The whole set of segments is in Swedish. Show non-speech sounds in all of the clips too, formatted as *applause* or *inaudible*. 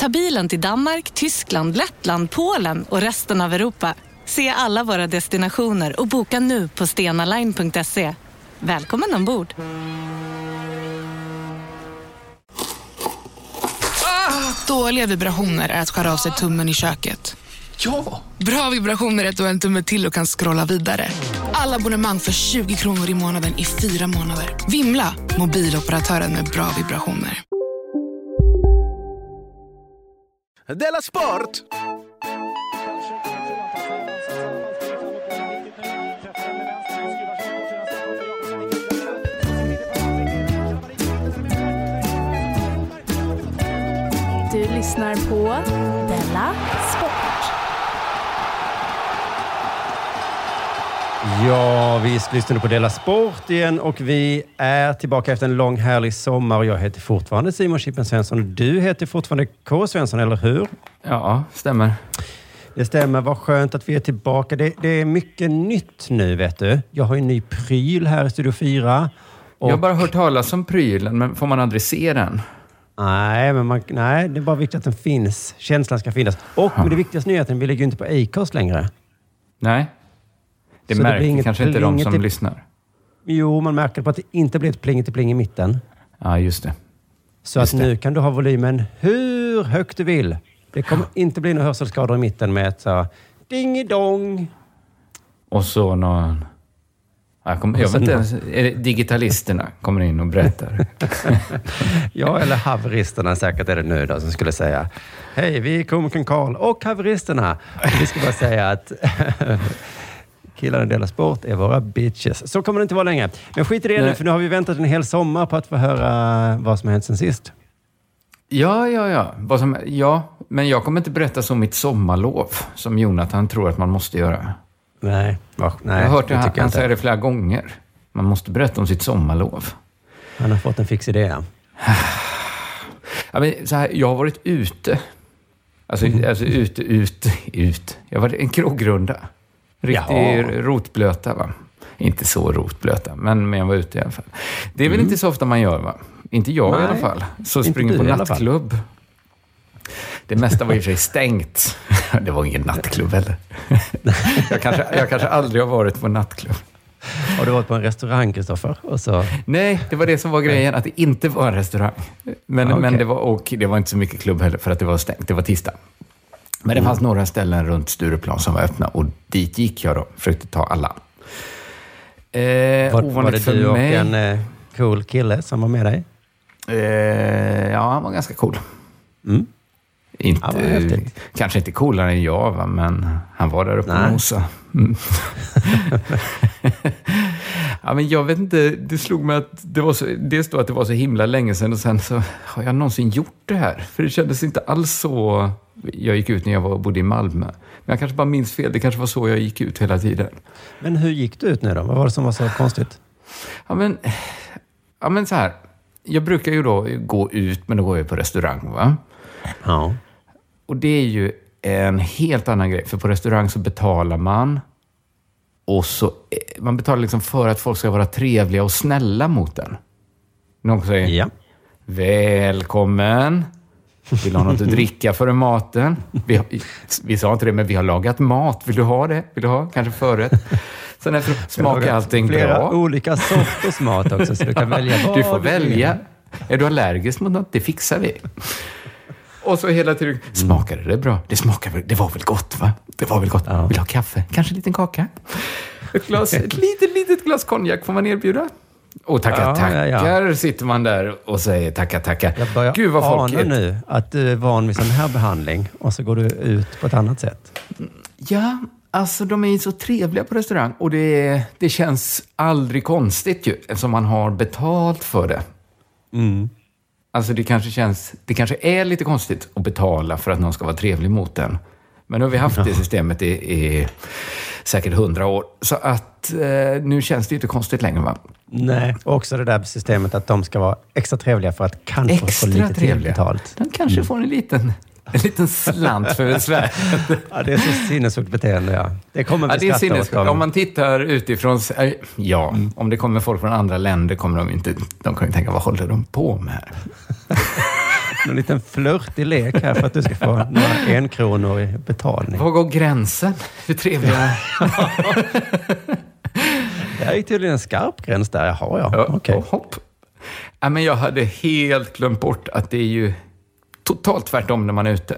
Ta bilen till Danmark, Tyskland, Lettland, Polen och resten av Europa. Se alla våra destinationer och boka nu på stenaline.se. Välkommen ombord! Dåliga vibrationer är att skära av sig tummen i köket. Ja! Bra vibrationer är att du har en tumme till och kan scrolla vidare. Alla abonnemang för 20 kronor i månaden i fyra månader. Vimla! Mobiloperatören med bra vibrationer. Della Sport! Du lyssnar på Della Ja, vi lyssnar på Dela Sport igen och vi är tillbaka efter en lång härlig sommar. Jag heter fortfarande Simon Chippen Svensson. Du heter fortfarande K. Svensson, eller hur? Ja, stämmer. Det stämmer. Vad skönt att vi är tillbaka. Det, det är mycket nytt nu, vet du. Jag har en ny pryl här i Studio 4. Jag har bara hört talas om prylen, men får man aldrig se den? Nej, men man, nej, det är bara viktigt att den finns. Känslan ska finnas. Och med det viktigaste nyheten, vi ligger ju inte på Acast längre. Nej. Det Så det märker blir inget kanske inte de som till- lyssnar. Jo, man märker på att det inte blir ett pling till pling i mitten. Ja, just det. Så Just att det. nu kan du ha volymen hur högt du vill. Det kommer inte bli några hörselskador i mitten med ett så ding-dong. Och så någon... Jag, kom, jag vet inte ens, det digitalisterna kommer in och berättar. *laughs* Ja, eller haveristerna säkert är det nu då som skulle säga Hej, vi är komikern Karl och haveristerna. Och vi ska bara säga att *laughs* killarna delar sport är våra bitches. Så kommer det inte vara länge. Men skit i det nu, för nu har vi väntat en hel sommar på att få höra vad som har hänt sen sist. Ja, ja, ja. Vad som, ja. Men jag kommer inte berätta så om mitt sommarlov, som Jonathan tror att man måste göra. Nej, va, nej jag har hört det, han, han säger det flera gånger. Man måste berätta om sitt sommarlov. Han har fått en fix idé. ja. Men så här, jag har varit ute. Alltså, Mm. alltså ute, ute, ut. Jag har varit en krogrunda. Riktig Jaha. rotblöta, va? Inte så rotblöta, men, men jag var ute i alla fall. Det är väl Mm. inte så ofta man gör, va? Inte jag i Nej, alla fall. Så springer på i nattklubb. Det mesta var i och för sig stängt. *laughs* Det var ingen nattklubb heller. *laughs* Jag kanske, jag kanske aldrig har varit på en nattklubb. Har du varit på en restaurang, Kristoffer? Så... Nej, det var det som var grejen, att det inte var en restaurang. Men, Ah, okej. men det, var, och det var inte så mycket klubb heller, för att det var stängt. Det var tisdag. Men Mm. det fanns några ställen runt Stureplan som var öppna och dit gick jag då. Försökte ta alla. Eh, Var, var det du och mig. en eh, cool kille som var med dig? Eh, ja, han var ganska cool. Mm. Inte, Ja, kanske inte coolare än jag, va? men han var där uppe och nosade. Mm. *laughs* ja, men jag vet inte, det slog mig att det var så, dels då att det var så himla länge sedan och sen så har jag någonsin gjort det här? För det kändes inte alls så jag gick ut när jag var, bodde i Malmö. Men jag kanske bara minns fel, det kanske var så jag gick ut hela tiden. Men hur gick du ut nu då? Vad var det som var så konstigt? Ja, men, ja, men så här. Jag brukar ju då gå ut, men då går jag på restaurang. va? Ja. Och det är ju en helt annan grej. För på restaurang så betalar man. Och så, eh, man betalar liksom för att folk ska vara trevliga och snälla mot en. Någon säger Ja. Välkommen. Vill du ha något att dricka före maten? Vi, vi sa inte det, men vi har lagat mat. Vill du ha det? Vill du ha? Kanske förrätt? Sen efteråt, *laughs* smakar allting Flera bra? olika sorters mat också, så du kan välja *laughs* Du får välja. Är du allergisk mot något? Det fixar vi. Och så hela tiden, smakade det bra? Det smakade det var väl gott va? Det var väl gott. Vill du ha kaffe? Kanske en liten kaka? Ett, glas, ett *laughs* litet, litet glas konjak får man erbjuda. Och tackar, Ja, tackar ja, ja. sitter man där och säger tackar, tackar. Jag börjar Gud vad folk ana nu att du är van vid sån här behandling och så går du ut på ett annat sätt. Ja, alltså de är ju så trevliga på restaurang och det, det känns aldrig konstigt ju eftersom man har betalt för det. Alltså det kanske känns, det kanske är lite konstigt att betala för att någon ska vara trevlig mot en. Men nu har vi haft det systemet i, i säkert hundra år. Så att eh, nu känns det ju inte konstigt längre va? Nej, och också det där systemet att de ska vara extra trevliga för att kanske få Extra lite till trevliga. betalt. De kanske får en liten, en liten slant för besvär. Ja, det är så sinnessjukt beteende, ja. Det kommer vi Ja, det är sinnessjukt. Om man tittar utifrån, eh, ja, om det kommer folk från andra länder kommer de inte, de kommer tänka, vad håller de på med här? *laughs* En liten flörtig lek här för att du ska få några enkronor i betalning. Var går gränsen? Hur trevliga... Det är tydligen en skarp gräns där. Jaha, ja. Ja, Okej. hopp. Ja, men jag hade helt glömt bort att det är ju totalt tvärtom när man är ute.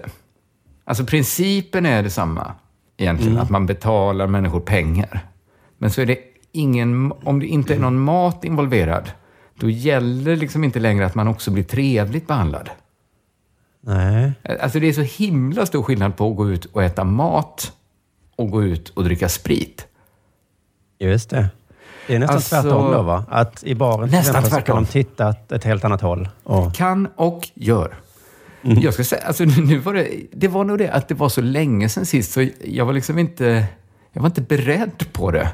Alltså principen är detsamma egentligen, att man betalar människor pengar. Men så är det ingen, om det inte är någon mat involverad, då gäller liksom inte längre att man också blir trevligt behandlad. Nej. Alltså det är så himla stor skillnad på att gå ut och äta mat och gå ut och dricka sprit. Just det. Det är nästan Alltså- tvärtom då, va? Att i baren Nästan så kan de titta åt ett helt annat håll. Och, Kan och gör. Jag ska säga, alltså *laughs* nu var det, det var nog det att det var så länge sedan sist så jag var liksom inte, jag var inte beredd på det.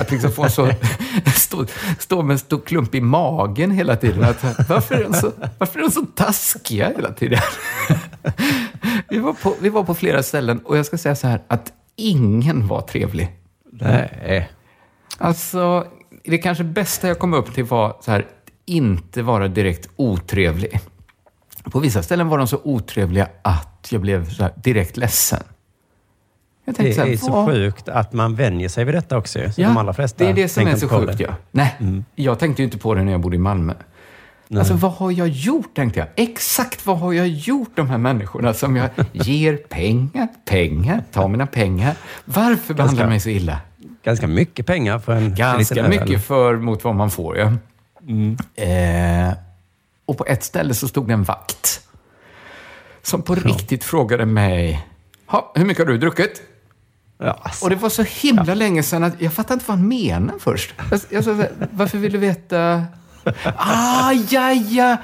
Att liksom få så, *laughs* stå, stå med en stor klump i magen hela tiden. Att, varför, är de så, varför är de så taskiga hela tiden? *laughs* Vi var, på, vi var på flera ställen och jag ska säga så här att ingen var trevlig. nej. Alltså, det kanske bästa jag kom upp till var så här, inte vara direkt otrevlig. På vissa ställen var de så otrevliga att jag blev direkt ledsen. Jag Det tänkte så här, är så vad- sjukt att man vänjer sig vid detta också. Ja, de allra flesta det är det som är så sjukt. det. Ja. Nej, jag tänkte ju inte på det när jag bodde i Malmö. Alltså, vad har jag gjort, tänkte jag. Exakt vad har jag gjort, de här människorna som jag ger pengar, pengar, tar mina pengar. Varför behandlar de mig så illa? Ganska mycket pengar för en Ganska mycket för mot vad man får, ja. Eh, och på ett ställe så stod det en vakt som på riktigt frågade mig, ha, hur mycket har du druckit? Ja, alltså. Och det var så himla länge sedan att jag fattade inte vad han menade först. Jag, jag sa så här, varför vill du veta? *laughs* Ah, ja, ja.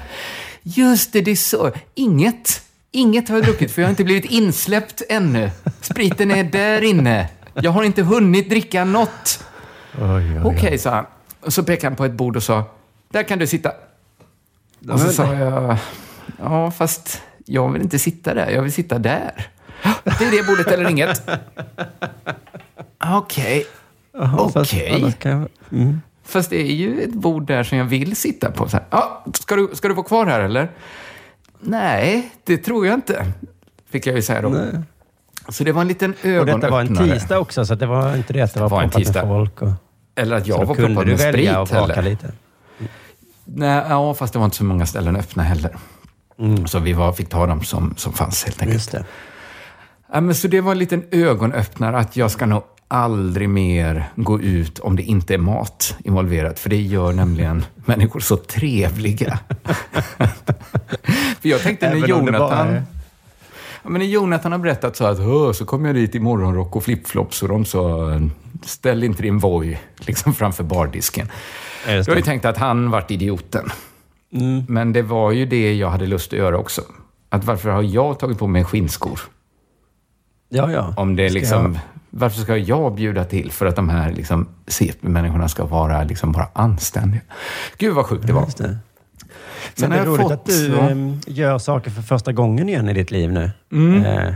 Just det, det är så. Inget. Inget har jag druckit för jag har inte blivit insläppt ännu. Spriten är där inne. Jag har inte hunnit dricka något. Okej, sa han. Och så pekade han på ett bord och sa, där kan du sitta. Och så sa jag, ja fast jag vill inte sitta där, jag vill sitta där. *gasps* Det är det bordet eller inget. Okej. Okej. Mm. Fast det är ju ett bord där som jag vill sitta på. Så här, ja, ska, du, ska du vara kvar här eller? Nej, det tror jag inte. Fick jag ju säga då. Nej. Så det var en liten Och ögonöppnare. detta var en tisdag också, så det var inte det att det var, var en tisdag. folk. Och, Eller att så jag då var kunde proppad du med sprit välja och vraka heller. lite. Nej, ja, fast det var inte så många ställen öppna heller. Så vi var, fick ta dem som, som fanns helt enkelt. Mm. Just det. Ja, men så det var en liten ögonöppnare att jag ska nog aldrig mer gå ut om det inte är mat involverat. För det gör nämligen *laughs* människor så trevliga. *laughs* för jag tänkte när Jonathan... men när Jonathan har berättat så att "Hö, så kom jag dit i morgonrock och flipflops och de sa ställ inte din Voi liksom framför bardisken. Jag har ju tänkt att han vart idioten. Mm. Men det var ju det jag hade lust att göra också. Att varför har jag tagit på mig skinnskor? Ja, ja. Om det är Ska liksom, jag- Varför ska jag bjuda till för att de här liksom, CP-människorna ska vara, liksom, bara anständiga? Gud vad sjukt det var. Sen Men det är roligt fått att du så- em, gör saker för första gången igen i ditt liv nu. Eh,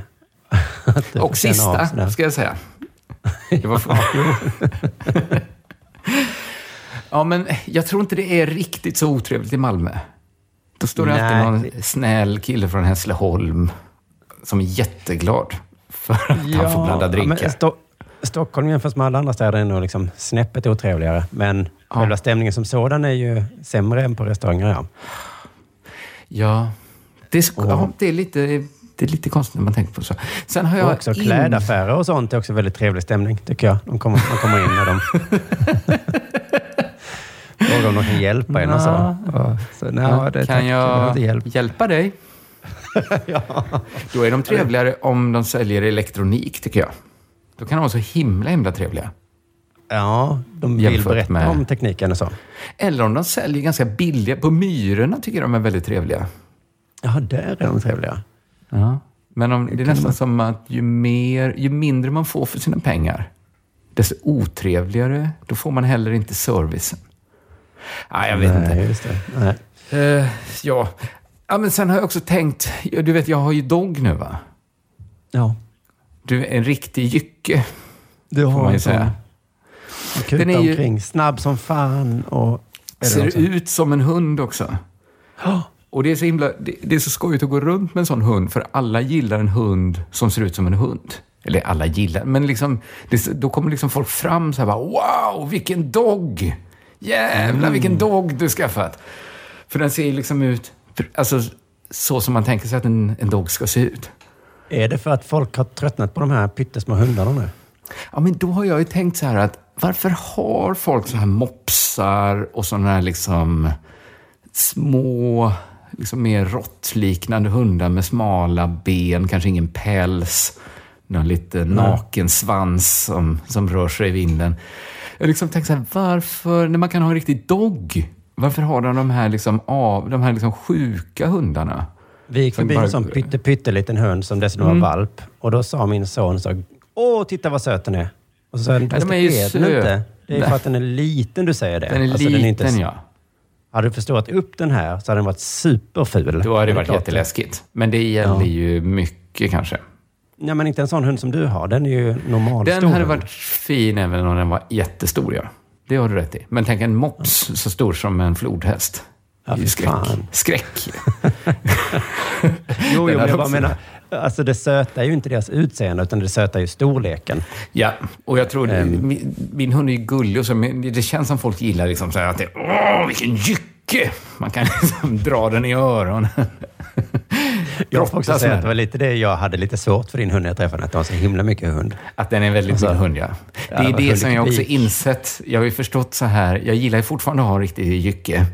*laughs* du får Och sista, ska jag säga. *laughs* Det var *laughs* ja, men jag tror inte det är riktigt så otrevligt i Malmö. Då står det Nej. alltid någon snäll kille från Hässleholm som är jätteglad för att han får blanda drinkar. Stockholm jämfört med alla andra städer är nog liksom snäppet otrevligare. Men själva stämningen som sådan är ju sämre än på restauranger. Ja. Ja, det är, så, ja, det är, lite, det är lite konstigt när man tänker på så. Sen har jag Och också in- klädaffärer och sånt är också väldigt trevlig stämning, tycker jag. De kommer, man kommer in när de... *laughs* Frågar om de kan hjälpa en och så. Ja, så nej, det, kan jag hjälp. hjälpa dig? *laughs* Då är de trevligare om de säljer elektronik, tycker jag. Då kan de vara så himla, himla trevliga. Ja, de vill berätta med- om tekniken och så. Eller om de säljer ganska billiga. På Myrorna tycker jag de är väldigt trevliga. Ja, där är de trevliga. Ja. Men om, det är nästan som att ju, mer, ju mindre man får för sina pengar, desto otrevligare, då får man heller inte servicen. Ah, jag vet Nej, inte. just det. Nej. Eh, ja. ja, men sen har jag också tänkt, du vet jag har ju dog nu va? Ja, Du är en riktig jycke, du har man en sån kuta Den är ju- omkring, snabb som fan och... Ser ut som en hund också. Och det är, så himla, det, det är så skojigt att gå runt med en sån hund, för alla gillar en hund som ser ut som en hund. Eller alla gillar, men liksom, det, då kommer liksom folk fram så här bara, wow, vilken dog! Jävlar vilken dog du skaffat! För den ser liksom ut, alltså så som man tänker sig att en, en dog ska se ut. Är det för att folk har tröttnat på de här pyttesmå hundarna nu? Ja, men då har jag ju tänkt så här att varför har folk så här mopsar och sådana här liksom små, liksom mer råttliknande hundar med smala ben, kanske ingen päls, någon lite naken svans som, som rör sig i vinden. Jag liksom tänkt så här, varför, när man kan ha en riktig dog, varför har de de här, liksom av, de här liksom sjuka hundarna? Vi gick Som förbi en sån pytte, pytteliten hund som dessutom Mm. var valp. Och då sa min son så Åh, titta vad söt den är. Och så sa jag, Ja, "Fast de är det ju är den söt." inte. Det är Nej. för att den är liten du säger det. Den är Alltså, liten, inte, ja. Hade du förstått upp den här så hade den varit superful. Då hade det är varit jätteläskigt. Men det gäller Ja. ju mycket kanske. Nej, men inte en sån hund som du har. Den är ju normal Den stor hade hund. varit fin även om den var jättestor, ja. Det har du rätt i. Men tänk en mops så stor som en flodhäst. Ja, det skräck. fan. Skräck. *laughs* Jo, jo men jag bara menar, alltså det söta är ju inte deras utseende, utan det söta är ju storleken. Ja, och jag tror... Ehm. min, min hund är ju gullig och så, men det känns som folk gillar liksom så här att det... Åh, vilken jycke! Man kan *laughs* liksom dra den i öronen. *laughs* Jag får också säga att det var lite det jag hade lite svårt för din hund när jag träffade att det var så himla mycket hund. Att den är väldigt Alltså, min hund, ja. Det ja, är vad det som jag också insett. Jag har ju förstått så här, jag gillar ju fortfarande att ha en riktig jycke.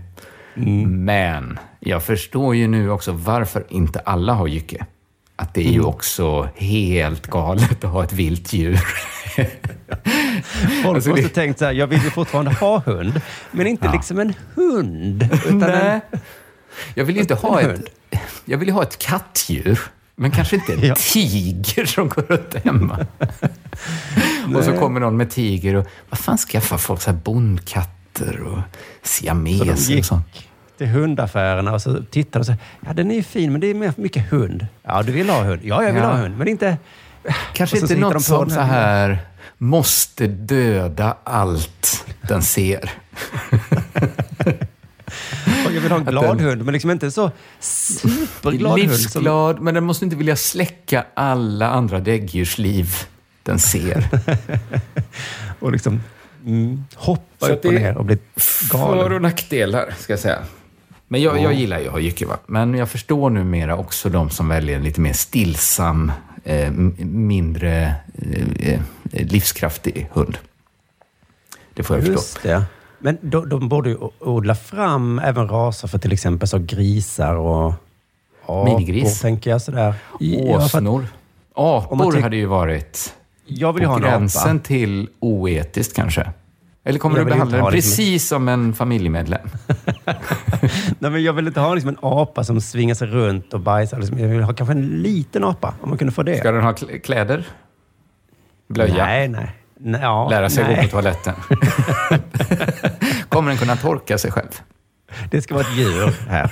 Mm. Men jag förstår ju nu också varför inte alla har jycke. Att det är ju Mm. också helt galet att ha ett vilt djur. *laughs* Folk Alltså, måste det- tänkt så här, jag vill ju fortfarande ha hund, men inte Ja. liksom en hund. Utan Nej. en, Jag vill ju inte *laughs* ha ett, jag vill ju ha ett kattdjur. Men kanske inte en *laughs* Ja. tiger som går runt hemma. och så kommer någon med tiger och vad fan skaffar folk så här bondkatter och så de siameser gick sånt? till hundaffärerna och så tittade och så ja den är ju fin, men det är mycket hund. Ja, du vill ha hund? Ja, jag vill Ja. ha hund, men inte... Kanske inte något som så här måste döda allt den ser. *laughs* Jag vill ha en glad den- hund, men liksom inte så superglad hund. Som, Livsglad, men den måste inte vilja släcka alla andra däggdjursliv den ser. *laughs* och liksom mm, hoppa upp och det- ner och bli För galen. och nackdelar, ska jag säga. Men jag, jag gillar ju va? men jag förstår numera också de som väljer en lite mer stillsam, eh, mindre eh, eh, livskraftig hund. Det får jag förstå. Just det. Men de, de borde ju odla fram även raser för till exempel så grisar och apor, Minigris. tänker jag sådär. Ja, för Åsnor. Apor hade ju varit jag vill ju ha en gränsen apa. till oetiskt kanske. Eller kommer Jag du behandla den liksom- precis som en familjemedlem? *laughs* Nej, men jag vill inte ha liksom en apa som svingar sig runt och bajsar. Liksom. Jag vill ha kanske en liten apa, om man kunde få det. Ska den ha kl- kläder? Blöja? Nej, nej. nej ja, Lära sig nej. gå på toaletten? *laughs* Kommer den kunna torka sig själv? Det ska vara ett djur här.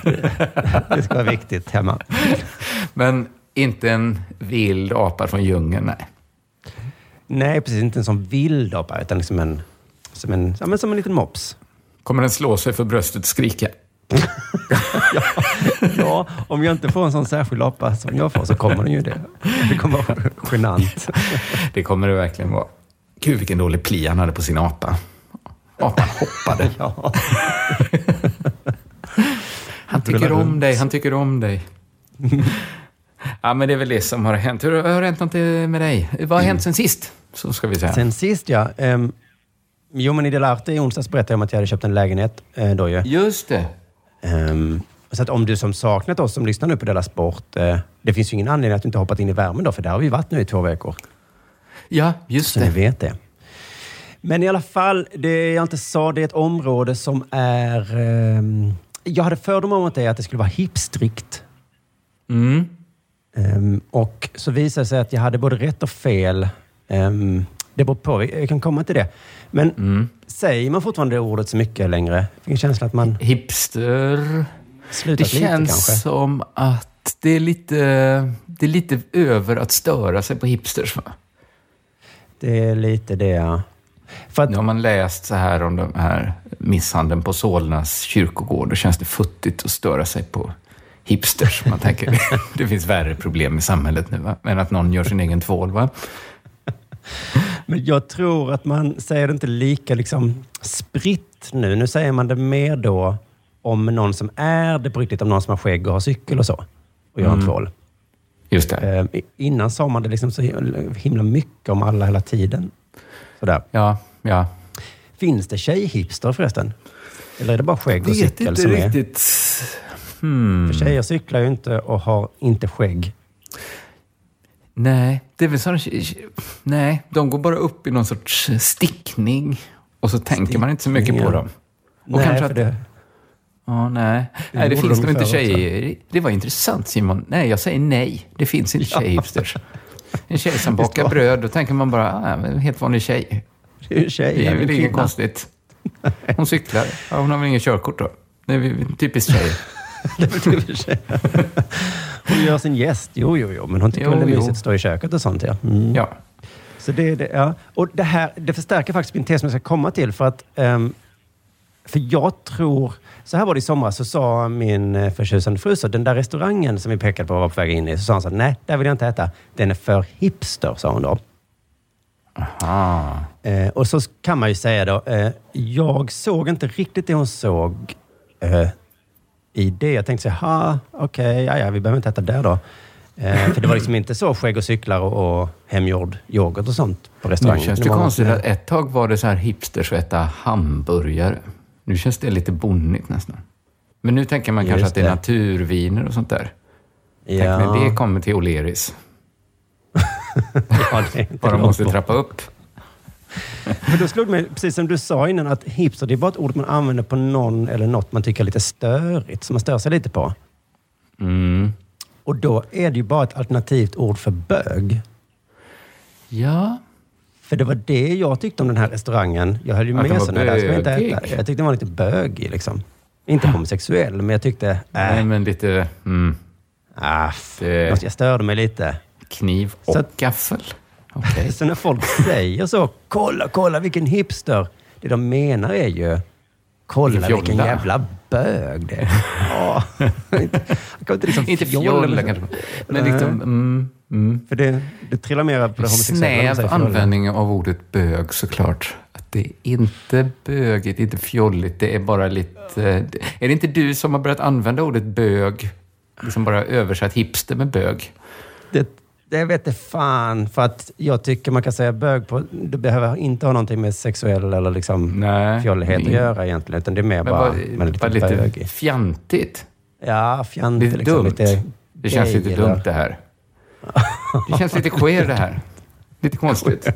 Det ska vara viktigt hemma. Men inte en vild apa från djungeln, nej. Nej, precis. Inte en sån vild apa, utan liksom en, som, en, ja, men som en liten mops. Kommer den slå sig för bröstet och skrika? *laughs* Ja, om jag inte får en sån särskild apa som jag får så kommer den ju det. Det kommer vara genant. *laughs* Det kommer det verkligen vara. Gud, vilken dålig pli han hade på sin apa. Apan hoppade. *laughs* Ja. Han tycker om dig, han tycker om dig. Ja, men det är väl det som har hänt. Hur har det hänt något med dig? Vad har hänt sen sist? Så ska vi säga. Sen sist ja. Um, jo, men i Delarte i onsdags berättade jag om att jag hade köpt en lägenhet eh, då ju. Just det. Ehm, så att om du som saknat oss som lyssnar nu på Della Sport, eh, det finns ju ingen anledning att du inte hoppat in i värmen då, för där har vi varit nu i två veckor. Ja, just Så ni det. vet det. Men i alla fall, det jag inte sa, det är ett område som är... ehm, jag hade fördomar om att det, att det skulle vara hipstrikt. Mm. Ehm, och så visade det sig att jag hade både rätt och fel. Ehm, det beror på, jag kan komma till det. Men Mm. säger man fortfarande det ordet så mycket längre? Jag fick en känsla att man Hipster. Det lite känns kanske. som att det är, lite, det är lite över att störa sig på hipsters. Va? Det är lite det, ja. För att, Nu har man läst så här om den här misshandeln på Solnas kyrkogård. Då känns det futtigt att störa sig på hipsters. Man tänker, *laughs* det finns värre problem i samhället nu, va? än att någon gör sin egen tvål. Va? *laughs* Men jag tror att man säger det inte lika liksom spritt nu. Nu säger man det mer då om någon som är det på riktigt, om någon som har skägg och har cykel och så. Och gör en Mm. tvål. Just det. Eh, innan sa man det liksom så himla mycket om alla hela tiden. Sådär. Ja, ja. Finns det tjejhipster förresten? Eller är det bara skägg och Vet cykel inte som riktigt. Hmm. är? För tjejer cyklar ju inte och har inte skägg. Nej, det är väl sån... Nej, de går bara upp i någon sorts stickning. Och så tänker man inte så mycket på dem. Och Nej, kanske för att- det, Ja, nej. nej, det finns de nog inte förr också. tjejer. Det var intressant Simon. Nej, jag säger nej. Det finns inte tjejhipsters. En tjej som *laughs* bakar bröd, då tänker man bara, ah, en helt vanlig tjej. det är ju tjejer. Det är väl inget konstigt. *laughs* Hon cyklar. Ja, hon har väl ingen körkort då. Det är typiskt tjej. *laughs* Det är väl typ tjejer. Hon gör sin gäst. Jo, jo, jo. Men hon tycker Jo, väl det är mysigt att stå i köket och sånt. Ja. Mm. Ja. Så det, det, ja. Och det här det förstärker faktiskt min tes som jag ska komma till. För att ehm, för jag tror... Så här var det i somras, så sa min eh, förtjusande fru så den där restaurangen som vi pekade på var på väg in i, så sa hon så här, nej, där vill jag inte äta. Den är för hipster, sa hon då. Ah. Eh, och så kan man ju säga då, eh, jag såg inte riktigt det hon såg eh, i det. Jag tänkte så här, "Ha, okej, ja, ja, vi behöver inte äta där då. Eh, för det var liksom inte så skägg och cyklar och, och hemgjord yoghurt och sånt på Nu restaurangen. känns det var konstigt att ett tag var det så här hipsters att äta hamburgare. Nu känns det lite bonnigt nästan. Men nu tänker man kanske Just att det är det. naturviner och sånt där. Tänk Ja, när det kommer till O'Learys. *laughs* ja, det Bara måste trappa upp. *laughs* För då slog mig, precis som du sa innan, att hipster det är bara ett ord man använder på någon eller något man tycker är lite störigt, som man stör sig lite på. Mm. Och då är det ju bara ett alternativt ord för bög. Ja, För det var det jag tyckte om den här restaurangen. Jag höll ju Att med var så när där ska jag inte. Jag tyckte den var lite bögig liksom. Inte homosexuell, men jag tyckte, nej äh, men lite mm, ah, Det- jag störde mig lite. kniv och Så gaffel. Okej. Så när folk säger så, kolla, kolla vilken hipster. Det de menar är ju, kolla Vilken vilken fjolla. jävla bög det är. *laughs* Ja, inte, liksom Inte fjolla, fjolla kanske. Men liksom, mm, mm. För det, det trillar mer på det homosexuella. Snäv fjolla. användning av ordet bög såklart. Att det är inte bögigt, inte fjolligt. Det är bara lite... Är det inte du som har börjat använda ordet bög? Liksom bara översatt hipster med bög. Det, det vet jag fan. För att jag tycker man kan säga bög på... Det behöver inte ha någonting med sexuell eller liksom Nej. fjollighet att Mm. göra egentligen. Utan det är mer Men bara, är lite, bara lite bögig. fjantigt. Ja, fjantig. Lite liksom, dumt. Lite Det känns lite eller- dumt det här. *laughs* Det känns lite queer det här. Lite konstigt.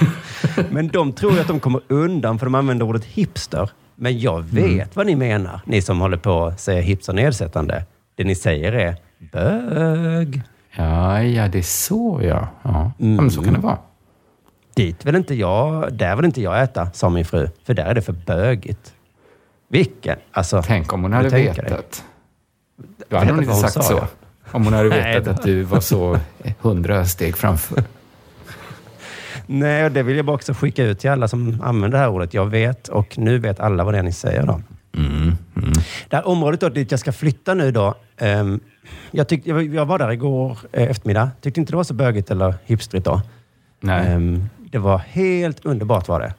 *laughs* Men de tror ju att de kommer undan för de använder ordet hipster. Men jag vet Mm. vad ni menar, ni som håller på att säga hipster nedsättande. Det ni säger är bög. Ja, ja, det är så ja. Ja, ja men så kan det vara. Dit vill inte jag, där vill inte jag äta, sa min fru. För där är det för bögigt. Vilken? Alltså, Tänk om hon hade vetat. Då hade hon inte hon sagt sa, så. ja. Om hon hade vetat att du var så *laughs* hundra steg framför. Nej, och det vill jag bara också skicka ut till alla som använder det här ordet. Jag vet och nu vet alla vad det är ni säger då. Det här området då, dit jag ska flytta nu då. ehm, jag, tyckte, jag, jag var där igår eh, eftermiddag. Tyckte inte det var så bögigt eller hipstrigt då. Nej. Ehm, det var helt underbart var det.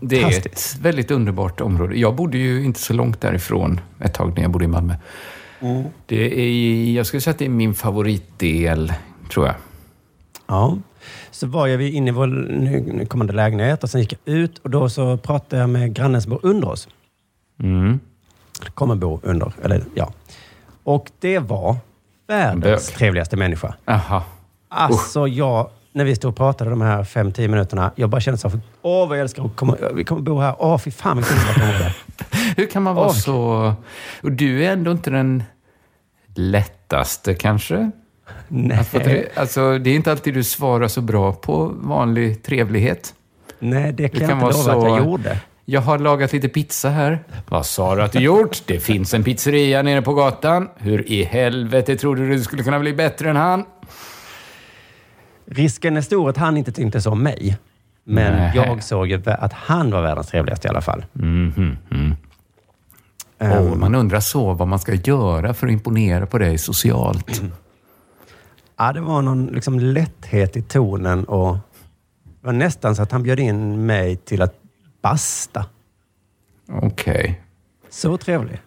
Det är Fantastiskt. ett väldigt underbart område. Jag bodde ju inte så långt därifrån ett tag när jag bodde i Malmö. Mm. Det är, jag skulle säga att det är min favoritdel, tror jag. Ja. Så var jag inne i vår kommande lägenhet och sen gick jag ut och då så pratade jag med grannen som bor under oss. Mm. Kommer bo under, eller ja. Och det var världens trevligaste människa. Aha. Alltså jag, när vi stod och pratade de här fem, tio minuterna, jag bara kände så här, åh vad jag älskar att komma, vi kommer bo här, åh fy fan vilket underbart. *laughs* Hur kan man vara Åh, så... Och du är ändå inte den lättaste kanske? Nej, Att tre- Alltså, det är inte alltid du svarar så bra på vanlig trevlighet. Nej det kan Det jag kan inte vara lova att så- jag gjorde. Jag har lagat lite pizza här. Vad sa du att du gjort? Det finns en pizzeria nere på gatan. Hur i helvete trodde du det skulle kunna bli bättre än han? Risken är stor att han inte tänkte så om mig. Men Nej. jag såg ju att han var världens trevligaste i alla fall. Mhm, mm. Ehm, Åh, man undrar så vad man ska göra för att imponera på dig socialt. *clears throat* Ja, det var någon liksom lätthet i tonen och det var nästan så att han bjöd in mig till att basta. Okej. Så trevlig.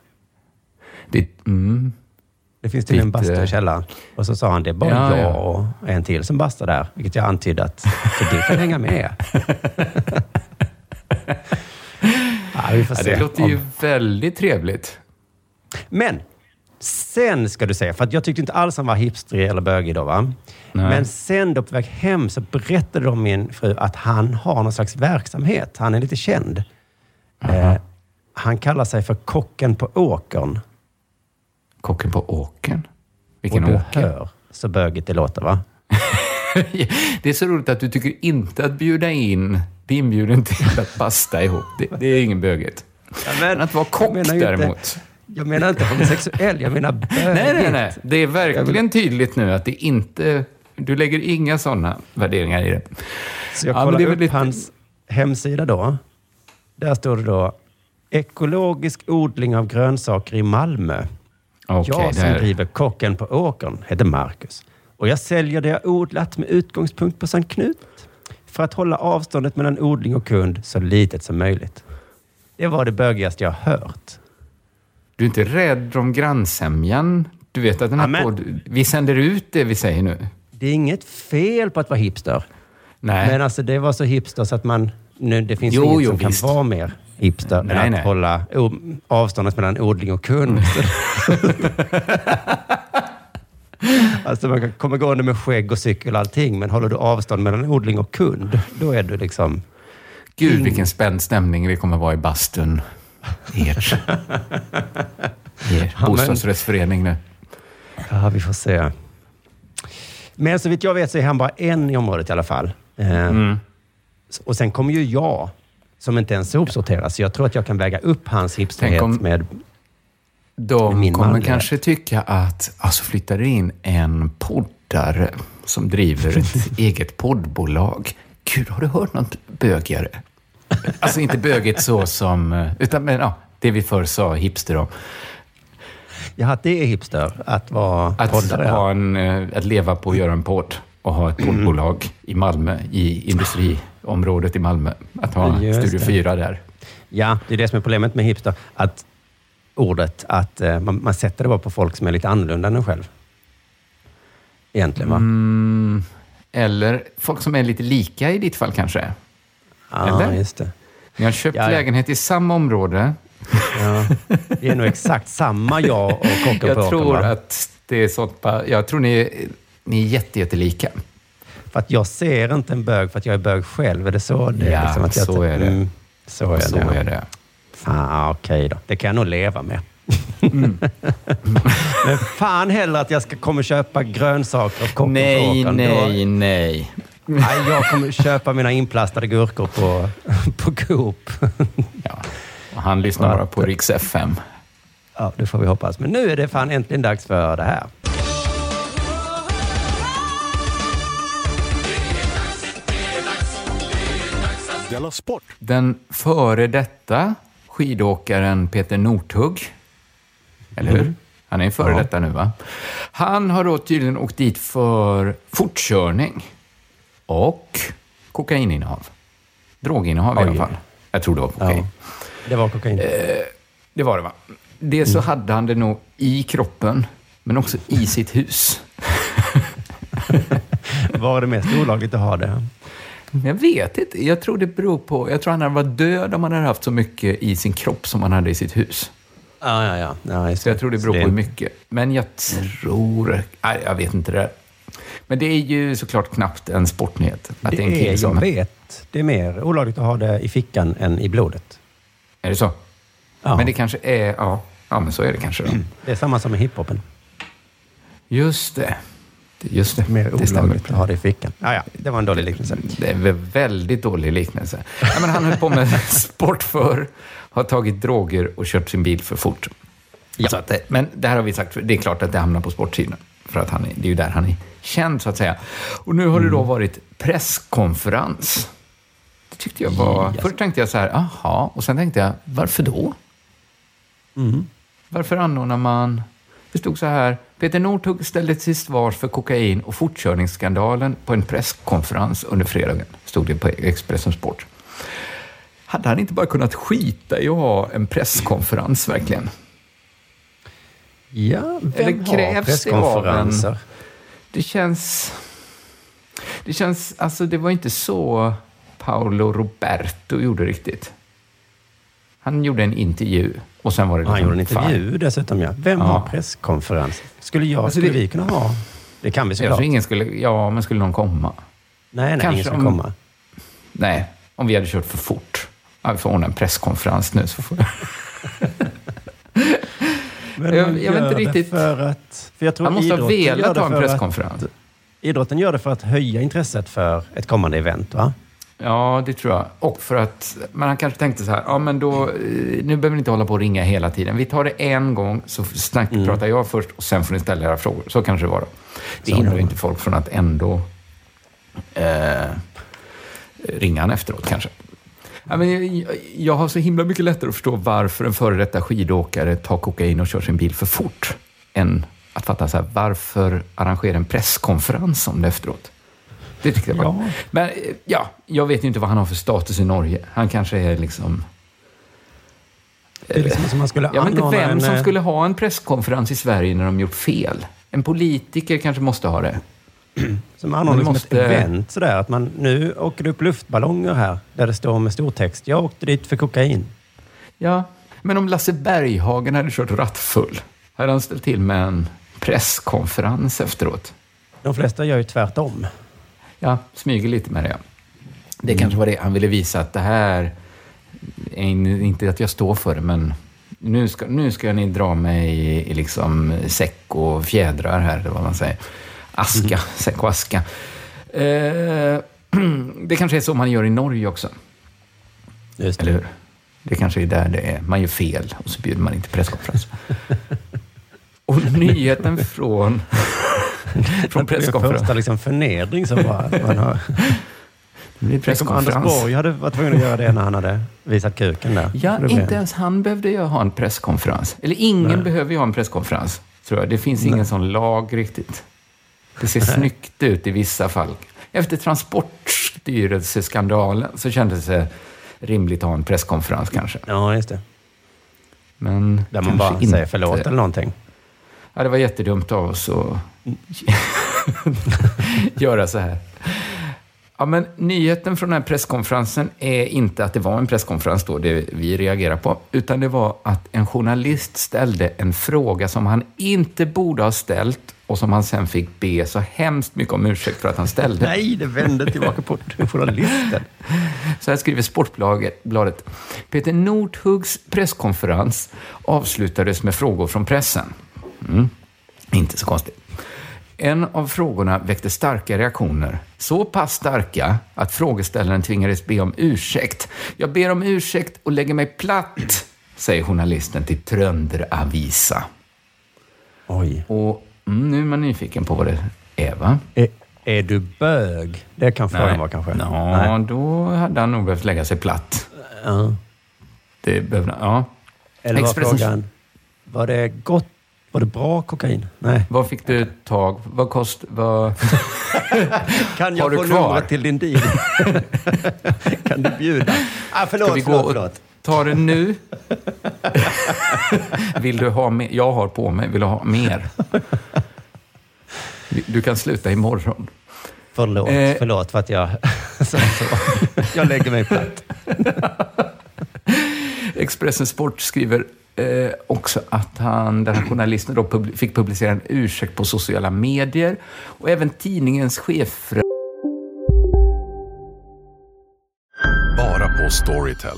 Det, mm. Det finns tydligen en Lite- bastu i källaren. Och så sa han, det är bara Ja, jag ja. och en till som bastar där. Vilket jag antydde att så du kan hänga med. *laughs* ja, vi får Ja, se. det låter om- ju väldigt trevligt. Men sen ska du säga, för att jag tyckte inte alls han var hipstrig eller bögig då. Va? Nej. Men sen då på väg hem så berättade de min fru att han har någon slags verksamhet. Han är lite känd. Eh, han kallar sig för Kocken på åkern. Kocken på åkern. Vilken och du åker? hör så bögigt det låter va? *laughs* Det är så roligt att du tycker inte att bjuda in, bli inbjuden till att basta ihop. Det, det är ingen böget. Men att vara kock ju inte- däremot. Jag menar inte homosexuell, jag menar bögigt. *laughs* Nej, nej, nej. Det är verkligen tydligt nu att det inte... Du lägger inga sådana värderingar i det. Så jag Ja, är väl upp lite- hans hemsida då. Där står det då ekologisk odling av grönsaker i Malmö. Okej, jag som där. driver Kocken på åkern heter Marcus. Och jag säljer det jag odlat med utgångspunkt på Sankt Knut. För att hålla avståndet mellan odling och kund så litet som möjligt. Det var det bögigaste jag hört. Du är inte rädd om grannsämjan? Du vet att den här Amen. podd, Vi sänder ut det vi säger nu. Det är inget fel på att vara hipster. Nej. Men alltså det var så hipster så att man... Nu, det finns Jo, inget jo, som visst. kan vara mer hipster Nej, än att nej. hålla avståndet mellan odling och kund. *laughs* alltså man kan komma gående med skägg och cykel och allting, men håller du avstånd mellan odling och kund, då är du liksom... Gud, vilken spänd stämning det kommer vara i bastun. Er *laughs* men- bostadsrättsförening nu. Ja, vi får se. Men så vitt jag vet så är han bara en i området i alla fall. Eh, Mm. Och sen kommer ju jag, som inte ens sopsorterar, så jag tror att jag kan väga upp hans hipsterhet om- med... De kommer manlighet. kanske tycka att, alltså flyttar in en poddare som driver ett *laughs* eget poddbolag. Gud, har du hört något bögigare? Alltså inte bögigt så som, utan men, ja, det vi förr sa hipster om. Ja, att det är hipster att vara Att, poddare. ha en, eh, att leva på att göra en podd och ha ett poddbolag i Malmö, i industriområdet i Malmö. Att ha Just Studio det. 4 där. Ja, det är det som är problemet med hipster. Att ordet, att eh, man, man sätter det bara på folk som är lite annorlunda än en själv. Egentligen, va? Mm, eller folk som är lite lika i ditt fall kanske. Ja, eller? just det. Ni har köpt Ja, ja. lägenhet i samma område. Ja. Det är nog exakt samma jag och kocken på Jag åkern, tror va? att det är sånt Jag tror ni, ni är jätte, jättelika. För att jag ser inte en bög för att jag är bög själv. Är det så det är? Ja, Liksom att jag så är det. Mm, så är Så det. är det. Fan, okej då. Det kan jag nog leva med. Mm. *laughs* Men fan heller att jag ska komma och köpa grönsaker av kocken på Nej, åkern. Nej, nej. Nej, jag kommer köpa mina inplastade gurkor på, *laughs* på Coop. Ja. Han lyssnar bara på Rix FM. Ja, det får vi hoppas. Men nu är det fan äntligen dags för det här. Della Sport! Den före detta skidåkaren Peter Northug, eller hur? Han är före Ja. detta nu, va? Han har då tydligen åkt dit för fortkörning och kokaininnehav. Droginnehav i Oj. alla fall. Jag tror det var kokain. Ja. Det var kokain. Det var det, va? Det så Mm. hade han det nog i kroppen, men också i sitt hus. *laughs* Var det mest olagligt att ha det? Jag vet inte. Jag tror det beror på... Jag tror han hade varit död om han hade haft så mycket i sin kropp som han hade i sitt hus. Ja, ja, ja. ja Så jag tror det beror på hur mycket. Men jag tror... Nej, jag vet inte det. Men det är ju såklart knappt en sportnyhet. Att Det det är en är, kille jag som... vet. Det är mer olagligt att ha det i fickan än i blodet. Är det så? Ja. Men det kanske är... Ja, ja men så är det kanske då. *clears throat* Det är samma som med hiphopen. Just det. Just det, Mer det stämmer. att ha det i fickan. Ja, ja, det var en dålig liknelse. Det är en väldigt dålig liknelse. Ja, men han höll på med *laughs* sport för, har tagit droger och kört sin bil för fort. Ja. Så att, det- men det här har vi sagt, det är klart att det hamnar på sportsidan. För att han är, det är ju där han är känd, så att säga. Och nu har det då varit presskonferens. Det tyckte jag var... Först tänkte jag så här, aha. Och sen tänkte jag, varför då? Varför anordnar man... Det stod så här, Peter Northug ställde till svars för kokain och fortkörningsskandalen på en presskonferens under fredagen, stod det på Expressen Sport. Hade han inte bara kunnat skita i att ha en presskonferens verkligen? Ja, vem Eller har krävs det av en- presskonferenser? Det känns... Det känns... Alltså, det var inte så Paolo Roberto gjorde riktigt. Han gjorde en intervju och sen var det Han gjorde en liksom intervju dessutom, ja. Vem Ja. har presskonferens? Skulle jag, Alltså, skulle det- vi kunna ha? Det kan vi Jag såklart. tror ingen skulle... Ja, men skulle någon komma? Nej, nej, Kanske ingen ska om- komma. Nej, om vi hade kört för fort. Ja, vi får ordna en presskonferens nu så får *laughs* Men Jag- jag vet inte riktigt. För att, för jag tror Han måste ha velat ha en presskonferens. Att, idrotten gör det för att höja intresset för ett kommande event, va? Ja, det tror jag. Och för att, men han kanske tänkte så här, ja men då, eh, nu behöver ni inte hålla på och ringa hela tiden. Vi tar det en gång, så snack, Mm. pratar jag först och sen får ni ställa era frågor. Så kanske det var då. Det hindrar det ju inte folk från att ändå eh, ringa han efteråt kanske. Ja, men jag, har så himla mycket lättare att förstå varför en före detta skidåkare tar kokain och kör sin bil för fort än att fatta så här, varför arrangera en presskonferens om det efteråt. Det tyckte jag var... Ja. Men eh, ja, jag vet inte vad han har för status i Norge. Han kanske är liksom... Det är liksom som man skulle Jag vet inte vem en, som eh, skulle ha en presskonferens i Sverige när de gjort fel. En politiker kanske måste ha det. *clears throat* Som anordnar Men liksom måste- ett event sådär. Att man, nu åker det upp luftballonger här där det står med stor text. Jag åkte dit för kokain. Ja, men om Lasse Berghagen hade kört rattfull, hade han ställt till med en presskonferens efteråt? De flesta gör ju tvärtom. Ja, smyger lite med det. Det kanske var det han ville visa, att det här är in- inte att jag står för det, men nu ska, nu ska ni dra mig i, i liksom säck och fjädrar här, eller vad man säger. Aska, säck och aska. Eh, *clears throat* det kanske är så man gör i Norge också, Just eller hur? Det kanske är där det är. Man gör fel och så bjuder man in till presskonferens. *laughs* Och nyheten från, *laughs* från Det är presskonferens. första liksom förnedring som bara... Man *laughs* har, Det blir Anders. Borg hade varit tvungen att göra det när han hade visat kuken där. Ja, Det inte ens han behövde ju ha en presskonferens. Eller ingen behöver ju ha en presskonferens, tror jag. Det finns ingen sån lag riktigt. Det ser snyggt ut i vissa fall. Efter Transportstyrelseskandalen så kändes det rimligt att ha en presskonferens kanske. Ja, just det. Men Där man bara inte. säger förlåt eller någonting. Ja, det var jättedumt av oss att *laughs* göra så här. Ja, men nyheten från den här presskonferensen är inte att det var en presskonferens då, det vi reagerar på, utan det var att en journalist ställde en fråga som han inte borde ha ställt och som han sen fick be så hemskt mycket om ursäkt för att han ställde. Nej, det vände tillbaka på journalisten. *laughs* Så här skriver Sportbladet. Bladet. Peter Northugs presskonferens avslutades med frågor från pressen. Mm. Inte så konstigt. En av frågorna väckte starka reaktioner. Så pass starka att frågeställaren tvingades be om ursäkt. Jag ber om ursäkt och lägger mig platt, säger journalisten till Trönderavisa. Oj. Och mm, nu är man nyfiken på vad det är, va? Är, är du bög? Det kan frågan vara kanske. Ja, då hade han nog behövt lägga sig platt. Ja. Det behövde Ja. Eller var Expressen- frågan, var det gott? Var det bra kokain? Nej. Vad fick du tag Vad kost... Vad... *laughs* Kan jag få numret till din deal? *laughs* kan du bjuda? Ah, förlåt, Ska vi gå förlåt, förlåt. Ta det nu? *laughs* Vill du ha mer? Jag har på mig. Vill du ha mer? Du kan sluta imorgon. Förlåt, Eh. förlåt för att jag *laughs* sa så. Jag lägger mig platt. *laughs* Expressen Sport skriver eh, också att han, den här journalisten då pub- fick publicera en ursäkt på sociala medier och även tidningens chef Bara på Storytel.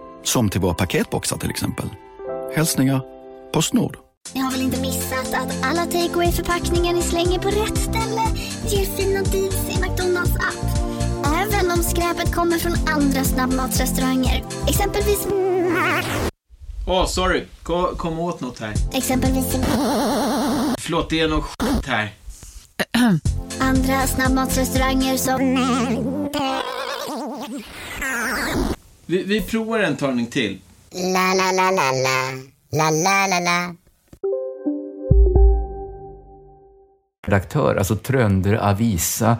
Som till våra paketboxar till exempel. Hälsningar Postnord. Ni har väl inte missat att alla takeaway förpackningar ni slänger på rätt ställe ger fina deals i McDonalds app. Även om skräpet kommer från andra snabbmatsrestauranger. Exempelvis... Åh, sorry. Kom, kom åt något här. Exempelvis... Förlåt, det är något skit här. Andra snabbmatsrestauranger som... Vi, vi provar en talning till. La, la, la, la, la. La, la, la, la. redaktör, alltså Trönder Avisa.